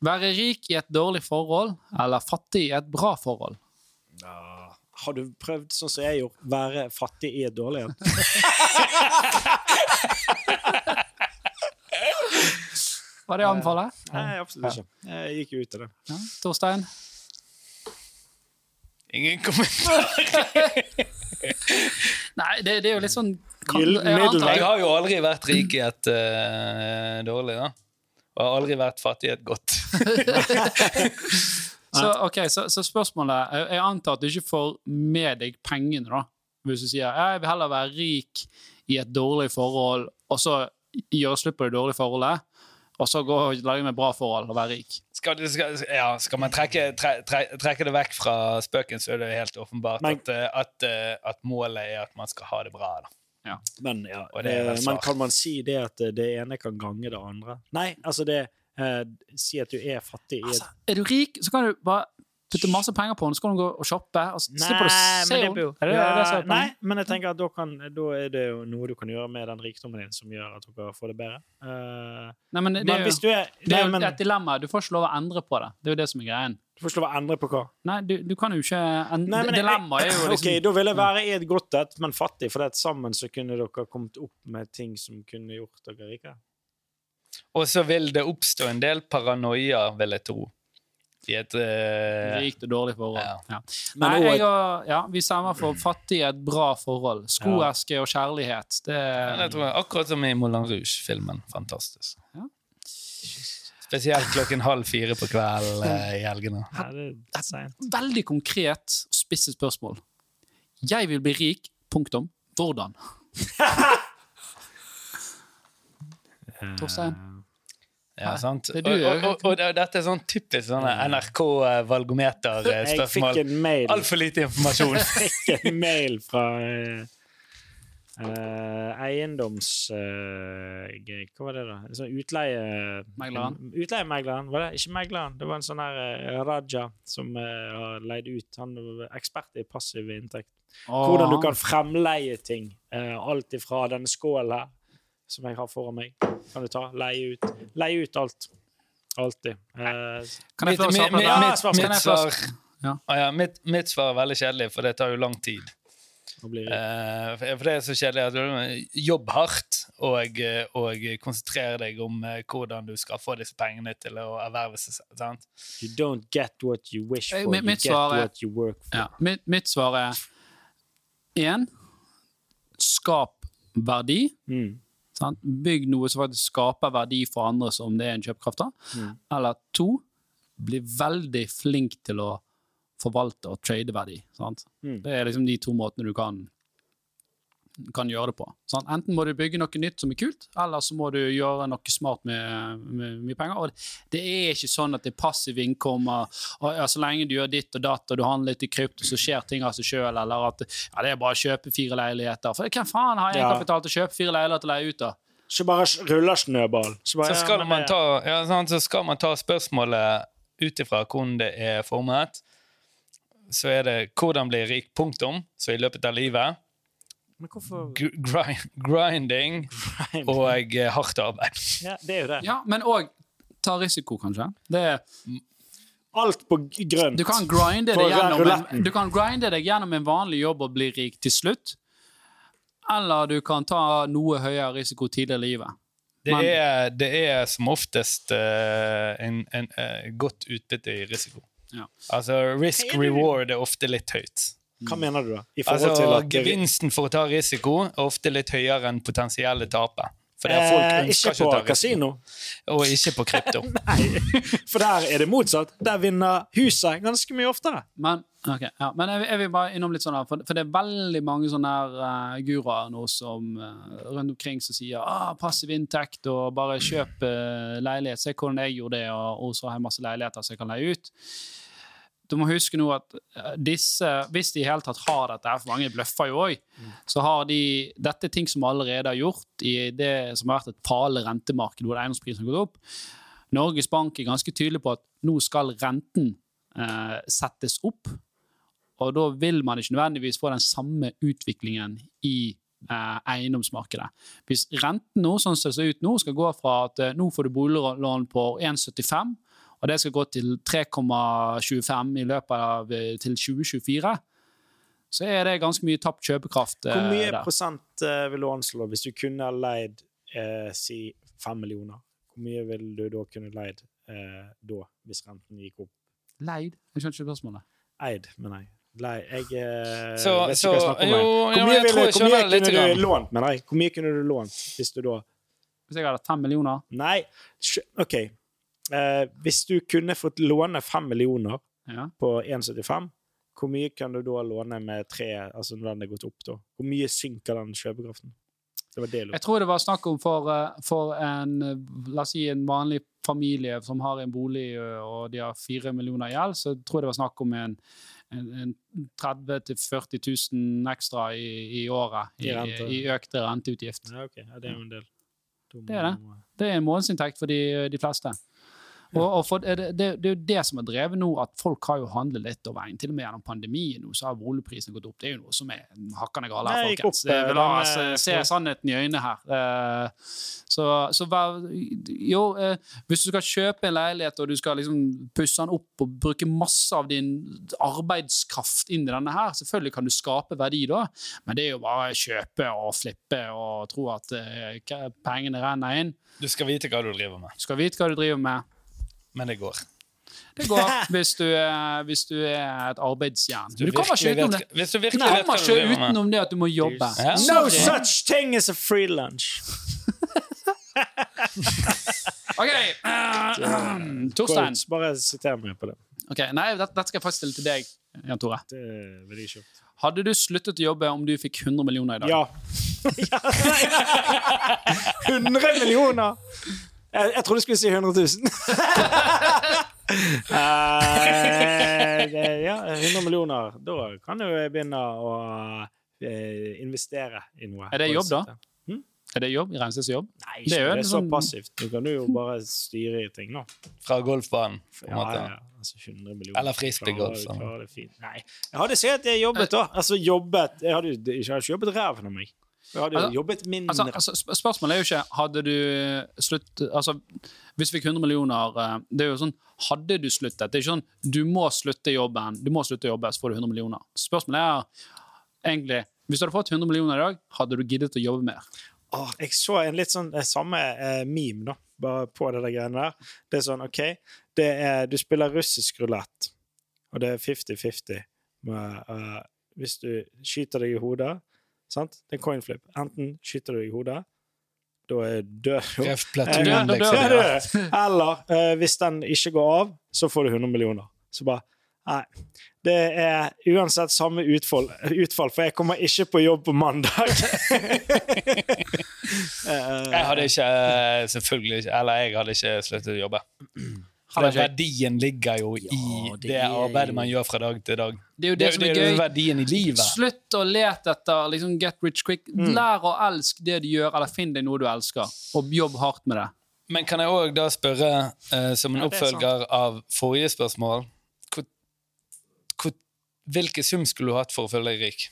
Være rik i et dårlig forhold eller fattig i et bra forhold? Har du prøvd sånn som jeg gjorde, være fattig i et dårlig et? Hva er det jeg anbefaler? Nei, absolutt ikke. Jeg gikk jo ut av det. Ja. Torstein? Ingen kommentar. (laughs) Nei, det, det er jo litt sånn kan, jeg antar- Jeg har jo aldri vært rik i et uh, dårlig, da. Og har aldri vært fattig i et godt. (laughs) Så, okay, så, så spørsmålet Jeg jeg antar at du ikke får med deg pengene, da. Hvis du sier jeg vil heller være rik i et dårlig forhold, og så gjøre slutt på det dårlige forholdet, og så gå og lage meg bra forhold og være rik. Skal, du- skal, ja, skal man trekke, tre, tre, trekke det vekk fra spøken, så er det helt åpenbart Men- at, eh, at, eh, at målet er at man skal ha det bra. Da. Men, ja, det er eh, men kan man si det at det ene kan gange det andre? Nei, altså det eh, Si at du er fattig i Altså, er du rik, så kan du bare putte masse penger på den, så kan du gå og shoppe. Og så slipper du å se men henne. det- Er det, ja, er det er nei, men jeg tenker at da, kan, da er det jo noe du kan gjøre med den rikdommen din som gjør at dere får det bedre. Uh, Nei, men det, men er jo, er, det er jo men, et dilemma. Du får ikke lov å endre på det. Det er jo det som er greien. Du får ikke lov å endre på hva? Nei, du, du kan jo ikke endre Dilemmaet er jo liksom Ok, Da vil jeg være i et godt et, men fattig, for det at sammen så kunne dere kommet opp med ting som kunne gjort dere rikere. Og så vil det oppstå en del paranoia, vil jeg tro. I et eh, rikt og dårlig forhold. Ja. Ja. Men Nei, jeg og, ja, vi stemmer for fattig i et bra forhold. Skoeske og kjærlighet. Det jeg tror jeg, Akkurat som i Moulin Rouge-filmen. Fantastisk. Ja. Spesielt klokken halv fire på kvelden eh, i helgene. Det veldig konkret og spisset spørsmål. Jeg vil bli rik. Punktum. Hvordan? (laughs) Torstein? Ja, sant? det Og, og, og, og dette er sånn typisk sånne Jeg fikk NRK-valgometer-spørsmål. en mail Altfor lite informasjon. (laughs) fikk en mail fra eh, eh, eiendoms... Uh, hva var det, da? En sånn utleie... Megleren? Utleiemegleren, var det? Ikke megleren. Det var en sånn her uh, Raja som eh, har leid ut. Han er ekspert i passiv inntekt. Hvordan du kan fremleie ting. Eh, alt ifra denne skålen her, som jeg har foran meg, kan du ta. Leie ut. Leie ut alt. Alltid. Eh, Kan jeg Mitt, få svare på det? Ja, svar, mitt, svar, Ja. Ah, ja, mitt, mitt svar er veldig kjedelig, for det tar jo lang tid. det Eh, for det er så kjedelig at du jobb hardt og, og konsentrer deg om eh, hvordan du skal få disse pengene til å erverve seg. sant? You don't get what you wish for, mitt- you mitt get svar er- what you work for. Ja. Mitt, mitt svar er én skap verdi. Mm. Sant? Bygg noe som faktisk skaper verdi for andre, som det er en kjøpekraft av. Mm. Eller to, bli veldig flink til å forvalte og trade verdi. Sant? Mm. Det er liksom de to måtene du kan, kan gjøre det på. Sant? Enten må du bygge noe nytt som er kult, eller så må du gjøre noe smart med, med mye penger. Og det er ikke sånn at det er passiv innkommer. Og, ja, så lenge du gjør ditt og datt, og du handler litt i krypto, så skjer ting av seg sjøl. Eller at ja, det er bare å kjøpe fire leiligheter. For hvem faen har egenkapital til å kjøpe fire leiligheter til å leie ut, da? Så bare ruller snøball. Så, bare, Så ja, skal, man ta, sant, så skal man ta spørsmålet ut ifra hvordan det er formet. Så er det 'hvordan bli rik', punktum. Så i løpet av livet. Men hvorfor Gr- Grind, grinding og eh, hardt arbeid. ja, Det er jo det. Ja, men òg ta risiko, kanskje. Det er, Alt på grønt. du, kan grinde deg gjennom en, du kan grinde deg gjennom en vanlig jobb og bli rik til slutt. Eller du kan ta noe høyere risiko tidligere i livet. Det men, er, det er som oftest uh, en, en uh, godt utbytte i risiko. Ja. Altså risk reward er ofte litt høyt. Hva mener du, da? I Altså til at Gevinsten for å ta risiko er ofte litt høyere enn potensielle tapet. Fordi folk eh, ønsker Ikke ikke på å ta risiko. kasino. Og ikke på krypto. (laughs) Nei, for der er det motsatt. Der vinner huset ganske mye oftere. Men, okay, ja. Men jeg, jeg vil bare innom litt sånn her, for, for det er veldig mange sånne her uh, guruer nå som uh, rundt omkring som sier ah, passiv inntekt og bare kjøp uh, leilighet. Se hvordan jeg gjorde det, og, og så har jeg masse leiligheter som jeg kan leie ut. Du må huske nå at eh, disse, hvis de i hele tatt har dette, for mange bløffer jo òg, så har de Dette er ting som allerede har gjort i det som har vært et farlig rentemarked, hvor eiendomsprisen har gått opp. Norges Bank er ganske tydelig på at nå skal renten eh, settes opp. Og da vil man ikke nødvendigvis få den samme utviklingen i eh, eiendomsmarkedet. Hvis renten nå, sånn som det ser ut nå, skal gå fra at eh, nå får du boliglån på 1,75, og det skal gå til 3,25 i løpet av eh, til 2024, så er det ganske mye tapt kjøpekraft. eh, Hvor mye der. prosent eh, vil du anslå hvis du kunne leid eh, si fem millioner? Hvor mye vil du da kunne leid eh, da, hvis renten gikk opp? Leid? Jeg skjønner ikke spørsmålet. Eid, mener jeg. Nei, jeg eh, Så, vet så ikke hva jeg snakker om. jo, Hvor mye, jeg ville, jeg hvor mye kunne du grann. lånt, mener jeg? Hvor mye kunne du lånt hvis du da Hvis jeg hadde fem millioner Nei, OK. Eh, hvis du kunne fått låne fem millioner ja. på 1,75, hvor mye kan du da låne med tre, altså når den er gått opp, da? Hvor mye synker den kjøpekraften? Det var det jeg tror det var snakk om for, eh, for en, eh, la oss si en vanlig familie som har en bolig og de har fire millioner i gjeld, så tror jeg det var snakk om en, en, en 30 000-40 000 ekstra i, i året i, I i økte renteutgift. Ja, okay. Ja, det er jo en del. Det er det. Det er en månedsinntekt for de, de fleste. Og, og for, det, det, det er jo det som har drevet nå, at folk har jo handlet litt over veien. Til og med gjennom pandemien nå, så har boligprisene gått opp. Det er jo noe som er hakkende gale her, folkens. opp, Eh, ha La oss eh, eh, se sannheten i øynene her. Eh, Så, så vær, jo, hvis du skal kjøpe en leilighet og du skal liksom pusse den opp og bruke masse av din arbeidskraft inn i denne her, selvfølgelig kan du skape verdi da, men det er jo bare å kjøpe og flippe og tro at pengene renner inn. Du skal vite hva du driver med, Du skal vite hva du driver med. Men det går. Det går hvis du er, hvis du er et arbeidsjern. Du du kommer ikke utenom det. vet- Hvis du Nei, vet kommer ikke utenom det at du må jobbe. Ja. No Sorry. such thing as a free lunch! (laughs) OK. Uh, Torstein. Bare siter meg på det. Ok, Nei, dette, dette skal jeg faktisk stille til deg, Jan Tore. Det vil jeg ikke. Hadde du sluttet å jobbe om du fikk 100 millioner i dag? Ja. (laughs) 100 (laughs) millioner! Jeg, jeg trodde du skulle si 100 000. uh, det- ja, 100 millioner. Da kan jo begynne å eh, investere i noe. Er det jobb, da? Hm? Er det jobb? Regnestesjobb? Nei, Det er ikke jo det er så sånn- passivt. Du kan jo bare styre i ting nå. Fra golfbanen, på en Ja, måte. ja, altså 100 millioner. Eller frisbeegolf, sånn. Nei, jeg hadde sett at jeg jobbet, da. Altså jobbet ikke, jeg hadde ikke jobbet ræven av meg. Hadde jo Altså- jobbet mindre. Altså, altså, spørsmålet er jo ikke hadde du slutt, altså, Hvis vi fikk 100 millioner eh, Det er jo sånn Hadde du sluttet? Det er ikke sånn du må slutte jobben, du må slutte jobbe, så får du 100 millioner. Spørsmålet er egentlig Hvis du hadde fått 100 millioner i dag, hadde du giddet å jobbe mer? Åh, jeg så en litt sånn det samme eh, meme da, bare på det der greiene der. Det er sånn, OK, det er, du spiller russisk rulett, og det er 50-50. med, eh, Hvis du skyter deg i hodet, sant? Det er coin flip. Enten skyter du deg i hodet, da er Eh, dør liksom. Du. er. Eller uh, hvis den ikke går av, så får du 100 millioner. Så bare Nei. Det er uansett samme utfall, (laughs) utfall for jeg kommer ikke på jobb på mandag. (laughs) (laughs) Eh, Jeg hadde ikke eh, selvfølgelig ikke Eller jeg hadde ikke sluttet å jobbe. (clears throat) For den verdien ligger jo i Ja, det det arbeidet man gjør fra dag til dag. Det er jo Det, det, som det er er gøy. verdien i livet. Slutt å lete etter liksom, get rich quick. Mm. Lær å elske det du gjør, eller finn deg noe du elsker, og jobb hardt med det. Men kan jeg òg da spørre, uh, som en Ja, er oppfølger av forrige spørsmål hvor, hvor, Hvilken sum skulle du hatt for å føle deg rik?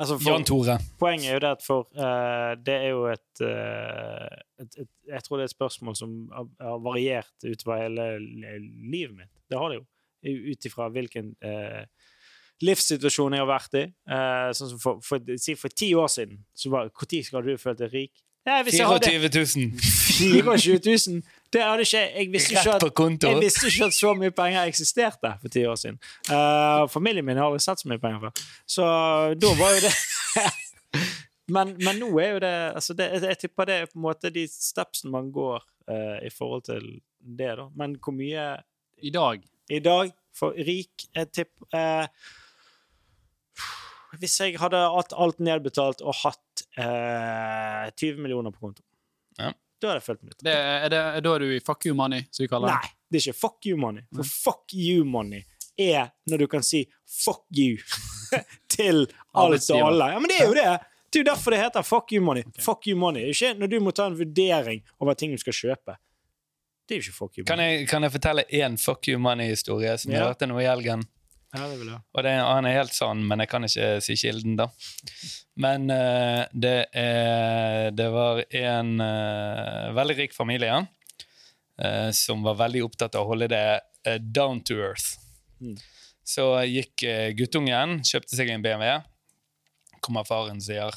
Altså for, Jan Tore. Poenget er jo det at for uh, Det er jo et, uh, et, et Jeg tror det er et spørsmål som har, variert utover hele livet mitt. Det har det jo. Ut ifra hvilken uh, livssituasjon jeg har vært i. Sånn som for, for, si for ti år siden, så var Når skal du følt deg rik? Ja, hvis jeg hadde 24 000 24 000 Det hadde ikke Jeg visste ikke at jeg visste ikke at så mye penger eksisterte for ti år siden. Uh, familien min har aldri sett så mye penger før. Så da var jo det (laughs) men, men nå er jo det, altså det Jeg tipper det er på en måte de stepsene man går uh, i forhold til det, da. Men hvor mye I dag. i dag for rik Jeg tipper uh, Hvis jeg hadde hatt alt nedbetalt og hatt eh, 20 millioner på konto, Ja. Da har jeg følt meg litt Det er, er det, da er du i fuck you money, som vi kaller det. Nei. Det er ikke fuck you money. For fuck you money er når du kan si fuck you (laughs) til alt og alle. Ja, men det er jo det. Det er jo derfor det heter fuck you money. Fuck you money. Det er ikke når du må ta en vurdering over ting du skal kjøpe. Det er jo ikke fuck you Kan jeg, kan jeg fortelle én fuck you money-historie som jeg Ja. hørte nå i helgen? Ja, det vil jeg. Og det, han er helt sann, men jeg kan ikke si kilden, da. Men uh, det, er, det var en uh, veldig rik familie uh, som var veldig opptatt av å holde det down to earth. Mm. Så gikk guttungen, kjøpte seg en BMW. Kommer faren og sier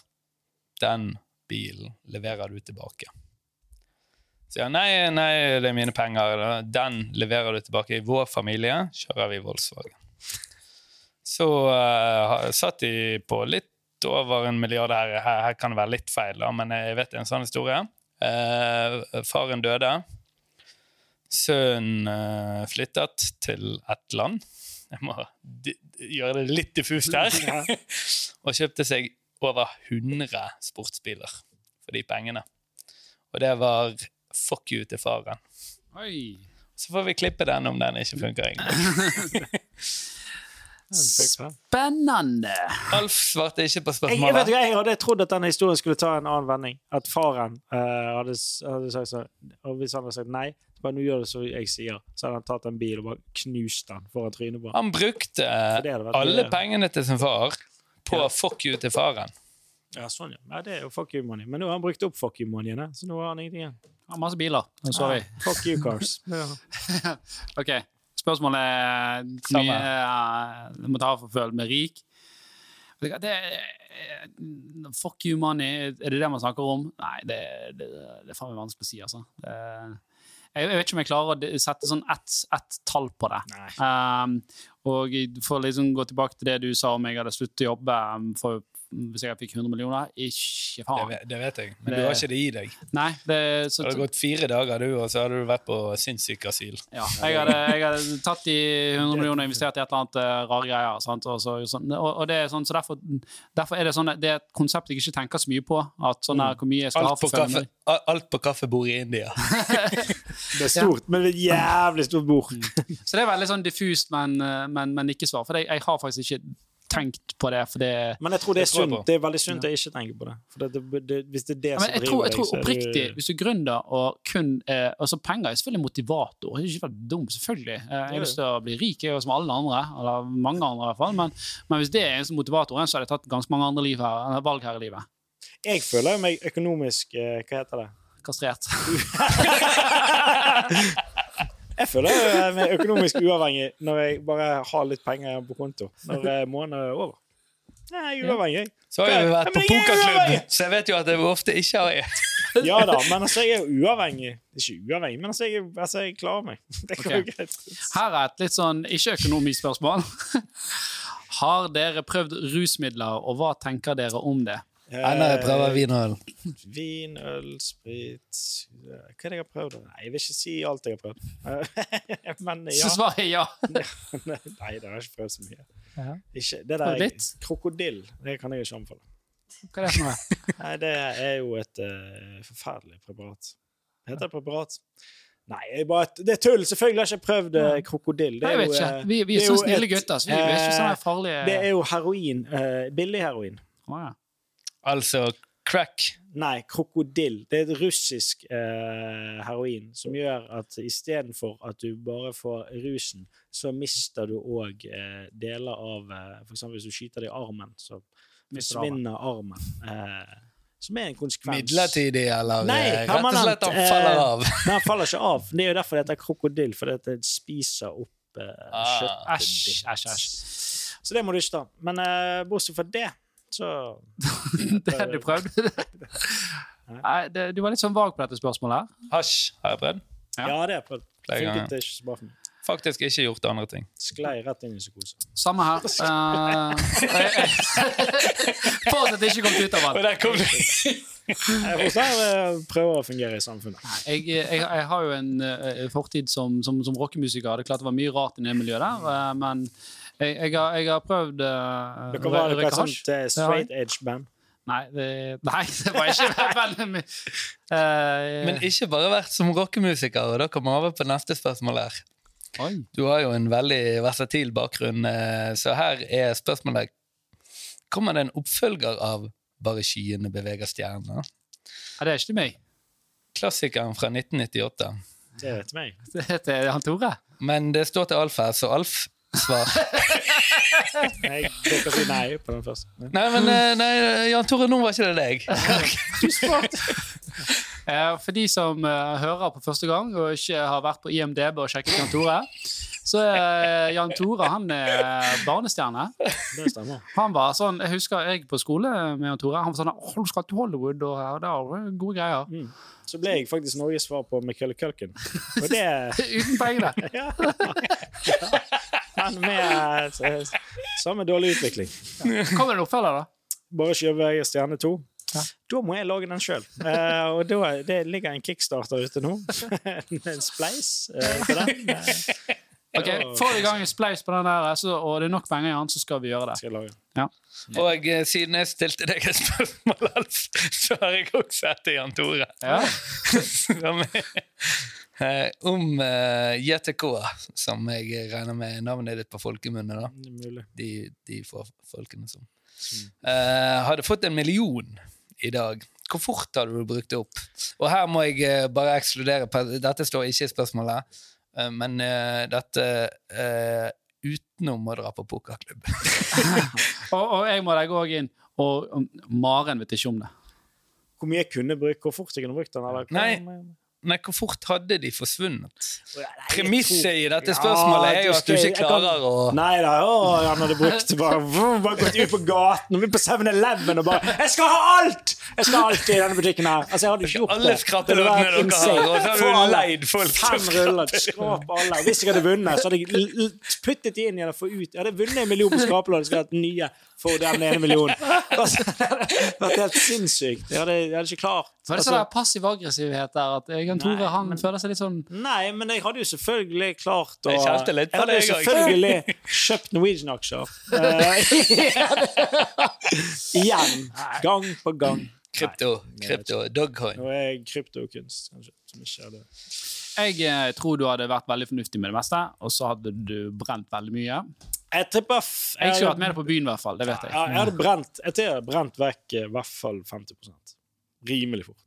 'Den bilen leverer du tilbake'. Sier nei, nei, det er mine penger. Den leverer du tilbake. I vår familie kjører vi Volkswagen. Så uh, satt de på litt over en milliard her. Her, her kan det være litt feil, da, men jeg vet en sånn historie. Uh, faren døde. Sønnen uh, flyttet til et land. Jeg må gjøre det litt diffust her. (laughs) (laughs) og kjøpte seg over 100 sportsbiler for de pengene. Og det var fuck you til faren. Oi. Så får vi klippe den om den ikke funker. egentlig. (laughs) Spennende! Alf svarte ikke på spørsmålet. jeg, vet ikke, jeg hadde trodd at denne historien skulle ta en annen vending. At faren uh, hadde, hadde sagt sånn Og hvis han hadde sagt nei, så bare nå gjør det som jeg sier, så hadde han tatt en bil og bare knust den foran trynet på han. Han brukte alle pengene til sin far på Ja. fuck you til faren. Ja, sånn, ja. Nei, Det er jo fuck you money. Men nå har han brukt opp fuck you moneyene, så nå har han ingenting igjen. Ja, masse biler. Sorry. Ah, fuck you cars. (laughs) Ja. (laughs) OK. Spørsmålet er mye du må ta for følt med rik. Det fuck you money, er det det man snakker om? Nei, det, det, det er faen meg vanskelig å si, altså. Det, jeg, jeg vet ikke om jeg klarer å sette sånn ett et tall på det. Um, og for å liksom gå tilbake til det du sa om jeg hadde sluttet å jobbe um, for, hvis jeg fikk 100 millioner, ikke faen. Det, det vet jeg, men Det- du har ikke det i deg. Nei, det, så, Det hadde gått fire dager, du, og så hadde du vært på sinnssykasyl. Ja, jeg hadde, jeg hadde tatt de 100 millionene og investert i et eller annet uh, rare greier. Sant? Og, så, sånn, og, og det er sånn, så derfor, derfor er det sånn det er et konsept jeg ikke tenker så mye på. At sånn her, hvor mye jeg skal ha Alt på, for kaffe, alt på kaffebordet i India. (laughs) Det er stort, men det er et jævlig stort bord. Så det er veldig sånn diffust, men, uh, men, men ikke svar. For jeg, jeg har faktisk ikke tenkt på det. For det Men jeg tror det er sunt. Det er veldig sunt jeg ikke tenker på det. Det, hvis det er det ja, som men jeg driver tror, jeg tror oppriktig, hvis du er gründer og kun eh, altså Penger er selvfølgelig motivator. Det er ikke veldig dum, selvfølgelig. Eh, jeg har lyst til å bli rik, jeg er jo som alle andre. Eller mange andre, i hvert fall. Men, men hvis det er eneste motivatoren, så hadde jeg tatt ganske mange andre liv her, valg her i livet. Jeg føler meg økonomisk eh, Hva heter det? Kastrert. (laughs) (laughs) Jeg føler jeg meg økonomisk uavhengig når jeg bare har litt penger igjen på konto. Når eh, måneden er over. Jeg er uavhengig. Så har vi vært på er pokerklubb, så jeg vet jo at jeg ofte ikke har ett. (laughs) Ja da, men altså, jeg er jo uavhengig. Ikke uavhengig, men altså, jeg, altså, jeg klarer meg. (laughs) Det går okay. greit. Her er et litt sånn ikke-økonomisk spørsmål. (laughs) Har dere prøvd rusmidler, og hva tenker dere om det? Vin og øl. Vin, øl, sprit Hva er det jeg har prøvd? Nei, jeg vil ikke si alt jeg har prøvd. (laughs) Men Så ja. svaret er ja. (laughs) Nei, det har jeg ikke prøvd så mye. Ja. Ikke, det der? Krokodill, det kan jeg ikke anbefale. Hva er det for noe? (laughs) Nei, det er jo et uh, forferdelig preparat. Heter det preparat? Nei, jeg bare, det er tull! Selvfølgelig har jeg ikke prøvd uh, krokodill. Det Jeg er vet jo, ikke. eh, Vi, vi er er så snille gutter, så vi er ikke sånne eh, farlige Det er jo heroin. Uh, billig heroin. Oh, ja. Altså crack. Nei, krokodill. Det er et russisk eh, heroin som gjør at istedenfor at du bare får rusen, så mister du òg eh, deler av eh, eksempel hvis du skyter deg i armen, så forsvinner armen. Eh, som er en konsekvens. Midlertidig, eller Nei, eh, rett og slett han permanent, faller eh, av. (laughs) Nei, han faller ikke av. Det er jo derfor det heter krokodill, for det spiser opp eh, Ah. kjøttet Æsj, ditt. æsj, æsj. Så det må du ikke ta. Men eh, bortsett fra det, så (laughs) Det har du prøvd? (laughs) Nei, det, du var litt sånn vag på dette spørsmålet. her. Hasj har jeg prøvd. Ja. Ja, det har jeg prøvd. Funket ikke så bra for meg. Faktisk ikke gjort andre ting. Sklei rett inn i psykose. Samme her. Uh, (laughs) Fortsatt ikke kommet ut av Og alt. der kom det! Jeg får eh, prøve å fungere i samfunnet. Jeg, jeg, jeg har jo en eh, fortid som, som, som rockemusiker. Det er klart det var mye rart i det miljøet der, eh, men jeg, jeg, har, jeg har prøvd uh, Dere var dere sånn straight edge-band. Nei, det, nei, (laughs) det var ikke veldig mye. Eh, Men ikke bare vært som rockemusiker, og da kommer vi over på neste spørsmål her. oi. Du har jo en veldig versatil bakgrunn, eh, så her er spørsmålet Kommer det en oppfølger av Bare skyene beveger stjerner? Ja, det er ikke meg. Klassikeren fra 1998. Det vet meg. (laughs) Det heter han Tore. Men det står til Alf her, så Alf svar. Jeg kan si nei på den første. Nei, men eh, nei, Jan Tore, nå var ikke det deg. (laughs) Eh, For de som eh, hører på første gang og ikke har vært på IMDb og sjekket Jan Tore, så er Jan Tore han er barnestjerne. Det stemmer. Han var sånn, Jeg husker jeg på skole med Jan Tore. Han var sånn Å, du skal til Hollywood, og ja, det er gode greier. Mm. Så ble jeg faktisk Norges svar på Michael Culkin. Og det (laughs) Uten pengene. (laughs) ja. Han med så, samme dårlig utvikling. Kommer det en oppfølger, da? Bare kjøpe Stjerne 2. Ja. Da må jeg lage den sjøl. og da, det ligger en kickstarter ute nå. (laughs) en spleis uh, til den. Eh, Ok, Får vi i gang en spleis på den der, så, og det er nok penger i den, så skal vi gjøre det. skal lage. Ja. Og eh, siden jeg stilte deg et spørsmål, Alf, så har jeg også etter Jan Tore. Ja. (laughs) Eh, om uh, JTK, som jeg regner med navnet ditt på folkemunne, da. De, de få folkene som uh, hadde fått en million i dag. Hvor fort hadde du brukt det opp? Og her må jeg uh, bare ekskludere Dette står ikke i spørsmålet, eh, men eh, dette eh, utenom å dra på pokerklubb. (laughs) Og, og jeg må legge òg inn Og Maren vet ikke om det. Hvor mye jeg kunne brukt, hvor fort jeg kunne brukt den? Eller? Nei. Nei, hvor fort hadde de forsvunnet? Premisset i dette Ja, spørsmålet er jo at du ikke kan- klarer å Nei da, å, han hadde brukt bare, bare gått ut på gaten og begynt på 7-Eleven og bare 'Jeg skal ha alt! Jeg skal ha alt i denne butikken her!' Altså, jeg hadde ikke gjort Alle vært dere har, og så har du leid folk Fem ruller, skrap alle. Hvis jeg hadde vunnet, så hadde jeg puttet de inn igjen og fått ut Jeg hadde vunnet en million på skrapelodd, hadde jeg hatt nye for den ene millionen. (laughs) Altså, det hadde vært helt sinnssykt. Jeg hadde, jeg hadde ikke klart Var det sånn altså, passiv aggressivhet der at Jan Tore han men- føler seg litt sånn Nei, men jeg hadde jo selvfølgelig klart å Jeg kjente litt på Jeg hadde det, jo jeg også. selvfølgelig (laughs) kjøpt Norwegian-aksjer. Eh, (laughs) igjen. Gang på gang. Krypto, krypto, dogcoin. Nå er jeg kryptokunst, kanskje. Som ikke er det. Jeg eh, tror du hadde vært veldig fornuftig med det meste, og så hadde du brent veldig mye. Jeg tipper f- Jeg skulle vært med deg på byen, i hvert fall. Det vet Ja, jeg. jeg hadde brent, jeg tror jeg hadde brent vekk eh, i hvert fall 50 Rimelig fort.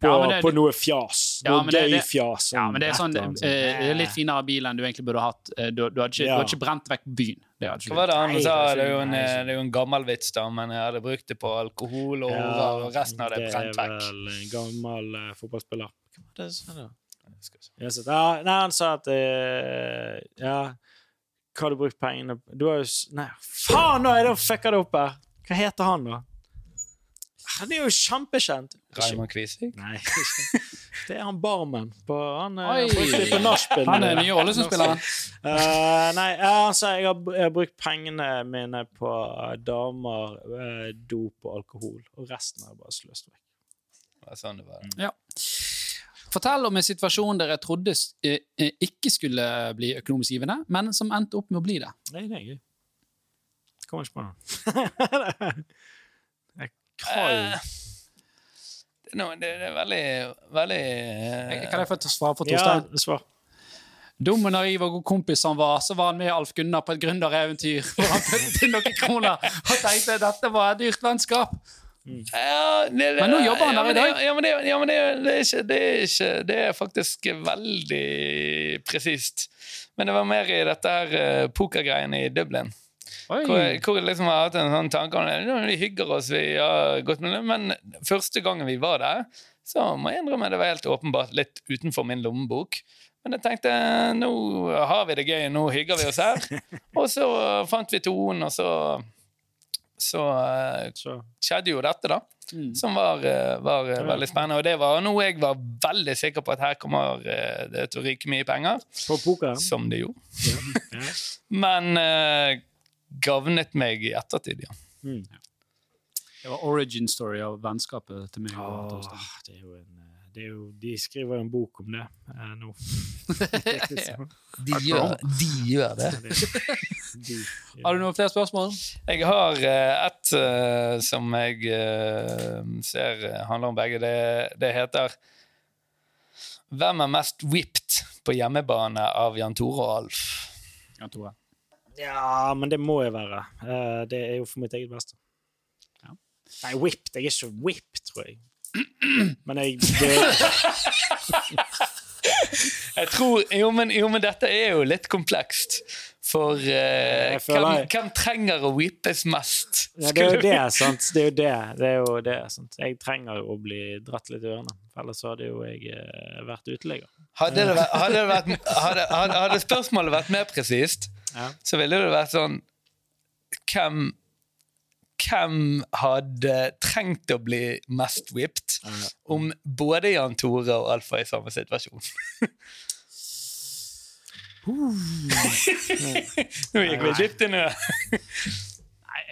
På, Ja, det- på noe fjas. Ja, Noe men gøy-fjas. Ja, men det er sånn eh, det er litt finere bil enn du egentlig burde hatt. Eh, Du, du, hadde ikke, Ja. du hadde ikke brent vekk byen. Det hadde Hva var det han sa? det er jo en, det er jo en gammel vits, da, men jeg hadde brukt det på alkohol og horer, og resten av det er brent vekk. Det er vel en gammel uh, fotballspiller. Hva var det han sa da? Ja, nei, han sa at uh, Ja, hva har du brukt pengene på? Du har jo Nei, faen, nå er det fucka det opp her! Hva heter han, da? Han er jo kjempekjent. Raymond Kvisvik? Nei, det er han barmen på Han eh, det på nachspiel. Han er nye Ålesund-spilleren. Eh, nei, sa jeg har, jeg har brukt pengene mine på eh, damer, dop og alkohol. Og resten har jeg bare sløst vekk. Det er sånn det var. Ja. Fortell om en situasjon dere trodde eh, eh, ikke skulle bli økonomisk givende, men som endte opp med å bli det. Nei, det er gøy. Kommer ikke på noe. jeg jo Det er, noe, det det er veldig, veldig eh, Kan jeg få svare for Ja, svar. Dum og naiv og god kompis han var, så var han med Alf Gunnar på et gründereventyr (laughs) hvor han puttet inn noen kroner og tenkte dette var et dyrt vennskap. Ja, det, det, Men nå jobber han der i dag. Ja, men, det, ja, men det, det, er ikke, det, er ikke, det er faktisk veldig presist. Men det var mer i dette her eh, pokergreiene i Dublin. Oi. Hvor, hvor jeg liksom har hatt en sånn tanke om. Vi hygger oss, vi har gått med. Men første gangen vi var der, så må jeg innrømme det var helt åpenbart litt utenfor min lommebok. Men jeg tenkte nå har vi det gøy, nå hygger vi oss her. (laughs) Og så fant vi tonen, og så så uh, skjedde jo dette, da. Mm. Som var, eh, var ja. veldig spennende. Og det var noe jeg var veldig sikker på at her kommer eh, det til å ryke mye penger. På poker. Som det gjorde. Ja. (laughs) Men uh, gavnet meg i ettertid, ja. Mm. Det var origin story av vennskapet til meg. og Åh, det er jo en, eh, jo, de skriver jo en bok om det eh, nå. (laughs) De gjør, de gjør det. de, Har du noen flere spørsmål? Jeg har uh, et uh, som jeg uh, ser handler om begge. Det, det heter Hvem er mest whipped på hjemmebane av Jan Tore og Alf? Jan Tore. Ja, men det må jeg være. Eh, det er jo for mitt eget beste. Ja. Nei, whipped. Jeg er ikke whipped, tror jeg. Men jeg (laughs) Jeg tror, jo men, jo, men dette er jo litt komplekst. For uh, hvem, hvem trenger å whippes mest? ja, det er jo det, sant. Det er jo det. det, er jo det sant? Jeg trenger jo å bli dratt litt i ørene. Ellers hadde jo jeg uh, vært uteligger. Hadde, hadde, hadde, hadde spørsmålet vært mer presist, Ja. så ville det vært sånn Hvem hvem hadde trengt å bli mest whipped om både Jan Tore og Alf var i samme situasjon? (laughs) Nå gikk vi dypt inn i det.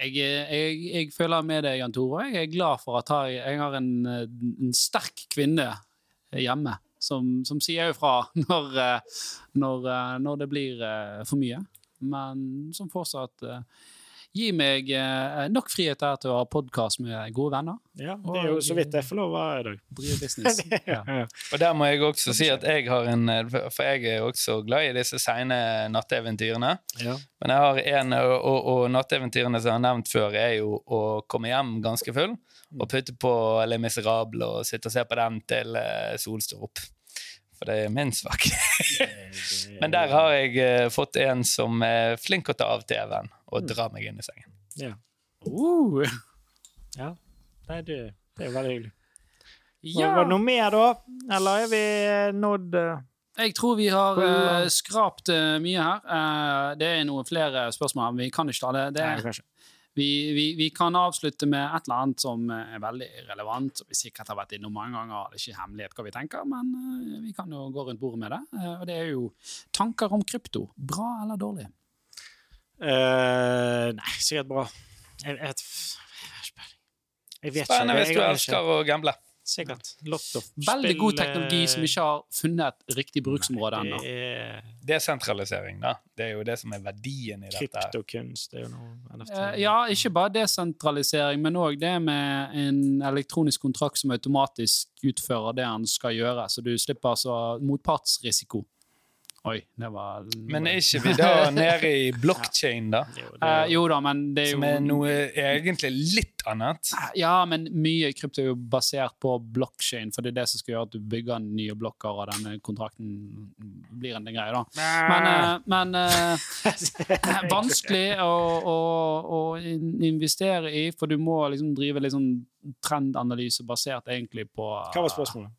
Jeg, jeg, jeg føler med deg, Jan Tore. Jeg er glad for at jeg, jeg har en, en sterk kvinne hjemme som, som sier ifra når, eh, når, eh, når det blir eh, for mye. Men som fortsatt eh, gir meg eh, nok frihet her til å ha podkast med gode venner. Ja, det er jo så vidt jeg får lov av i dag. Drive business. (laughs) Ja. Og der må jeg også si at jeg har en For jeg er også glad i disse seine natteeventyrene. Ja. Men jeg har en, og, og, og natteventyrene som jeg har nevnt før, er jo å komme hjem ganske full og putte på Les Miserable og sitte og se på den til solen sol står opp. For det er min svak. (laughs) Men der har jeg uh, fått en som er flink å ta av TV-en og dra meg inn i sengen. Ja. Uh, ja. Nei, det, det er veldig hyggelig. ja. Var det noe mer, da? Eller er vi nådd uh, Jeg tror vi har eh, skrapt eh, mye her. Det er noen flere spørsmål. men Vi kan ikke ta det. det Nei, kanskje. Vi, vi, vi kan avslutte med et eller annet som er veldig relevant, som vi sikkert har vært innom mange ganger. Det er ikke hemmelighet hva vi tenker, men eh, vi kan jo gå rundt bordet med det. Eh, og det er jo tanker om krypto. Bra eller dårlig? Uh, nei, sikkert bra. Jeg vet Jeg vet Spennende hvis du elsker å gamble. Sikkert. Lotto. Veldig god teknologi som ikke har funnet riktig bruksområde ennå. Det er Desentralisering, da. Det er jo det som er verdien i dette. kryptokunst. Det er jo noe NFT. Eh, Ja, ikke bare desentralisering, men òg det med en elektronisk kontrakt som automatisk utfører det han skal gjøre, så du slipper altså motpartsrisiko. Oi, det var Men er ikke vi da (laughs) nede i blockchain, da? Jo, det Eh, jo- da, men det er jo Som er noe egentlig litt annet. Ja, men mye krypto er jo basert på blockchain, for det er det som skal gjøre at du bygger nye blokker, og denne kontrakten blir en greie, da. Men, eh, men eh, (laughs) vanskelig å, å, å investere i, for du må liksom drive litt sånn trendanalyse basert egentlig på Hva var spørsmålet?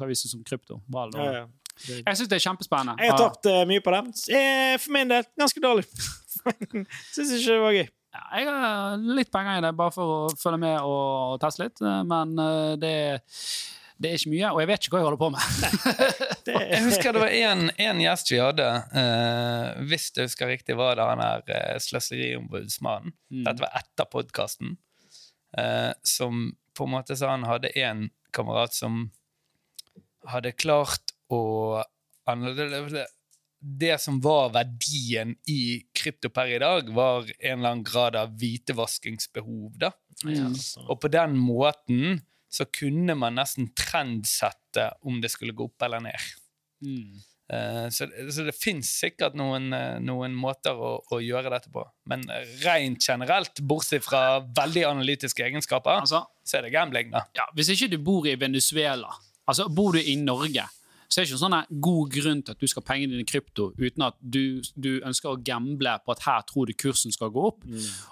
Hva vi syns om krypto. Hva, Ja, ja. Jeg syns det er kjempespennende. Jeg har tapt uh, mye på det. Eh, For min del ganske dårlig. (laughs) Syns ikke det var gøy. Ja, jeg har litt penger i det, bare for å følge med og, teste litt, eh, men det, det er ikke mye, og jeg vet ikke hva jeg holder på med. (laughs) Jeg husker det var en, gjest vi hadde, uh, hvis jeg husker riktig, var det han her uh, sløseriombudsmannen. Mm. Dette var etter podkasten. som på en måte sa han hadde en kamerat som hadde klart det, det som var verdien i krypto per i dag, var en eller annen grad av hvitevaskingsbehov. da. Mm. Og på den måten så kunne man nesten trendsette om det skulle gå opp eller ned. Mm. Uh, Så, så det fins sikkert noen, eh, noen måter å, å gjøre dette på. Men rent generelt, bortsett fra veldig analytiske egenskaper, Altså, så er det gambling, da. ja, hvis ikke du bor i Venezuela, altså bor du i Norge, så er det ikke en sånn god grunn til at du skal ha pengene dine i krypto uten at du, du ønsker å gamble på at her tror du kursen skal gå opp.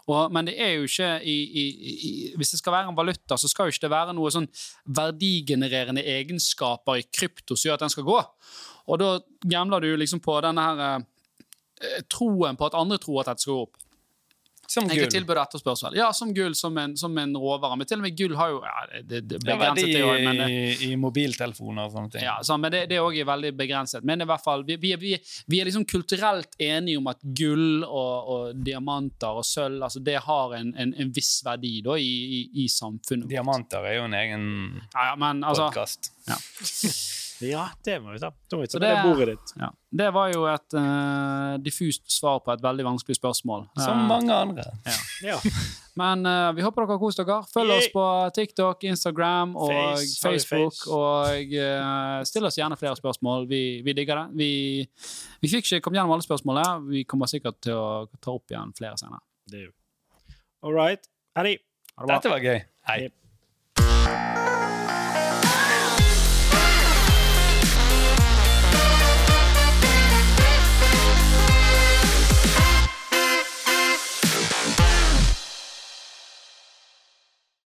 Og, men det er jo ikke i, i, i, Hvis det skal være en valuta, så skal jo ikke det være noe sånn verdigenererende egenskaper i krypto som gjør at den skal gå. Og da gambler du liksom på denne her eh, troen på at andre tror at dette skal gå opp. Som Egentlig gull. tilbud og etterspørsel. Ja, som gull, som en, som en råvare. Men til og med gull har jo ja, det, det, begrenset, det òg. Men, det- i, i mobiltelefoner og sånne ting. ja, så, men det, det er også veldig begrenset. Men i hvert fall, vi, vi, vi, vi er liksom kulturelt enige om at gull og, og diamanter og sølv altså det har en, en, en viss verdi da, i, i, i samfunnet. Diamanter er jo en egen Ja, ja, men altså podkast. Ja, (laughs) det må vi ta. Da må vi ta Så det det- bordet ditt. ja. Det var jo et uh, diffust svar på et veldig vanskelig spørsmål. Som Eh, mange andre. Ja. (laughs) Men uh, vi håper dere har kost dere. Følg Yay. oss på TikTok, Instagram og Face, Facebook. face? Og uh, still oss gjerne flere spørsmål. Vi, vi digger det. Vi, vi fikk ikke kommet gjennom alle spørsmålene. Vi kommer sikkert til å ta opp igjen flere senere. Det jo All right. Eddie. Ha det. Dette var gøy. Hei. Hei.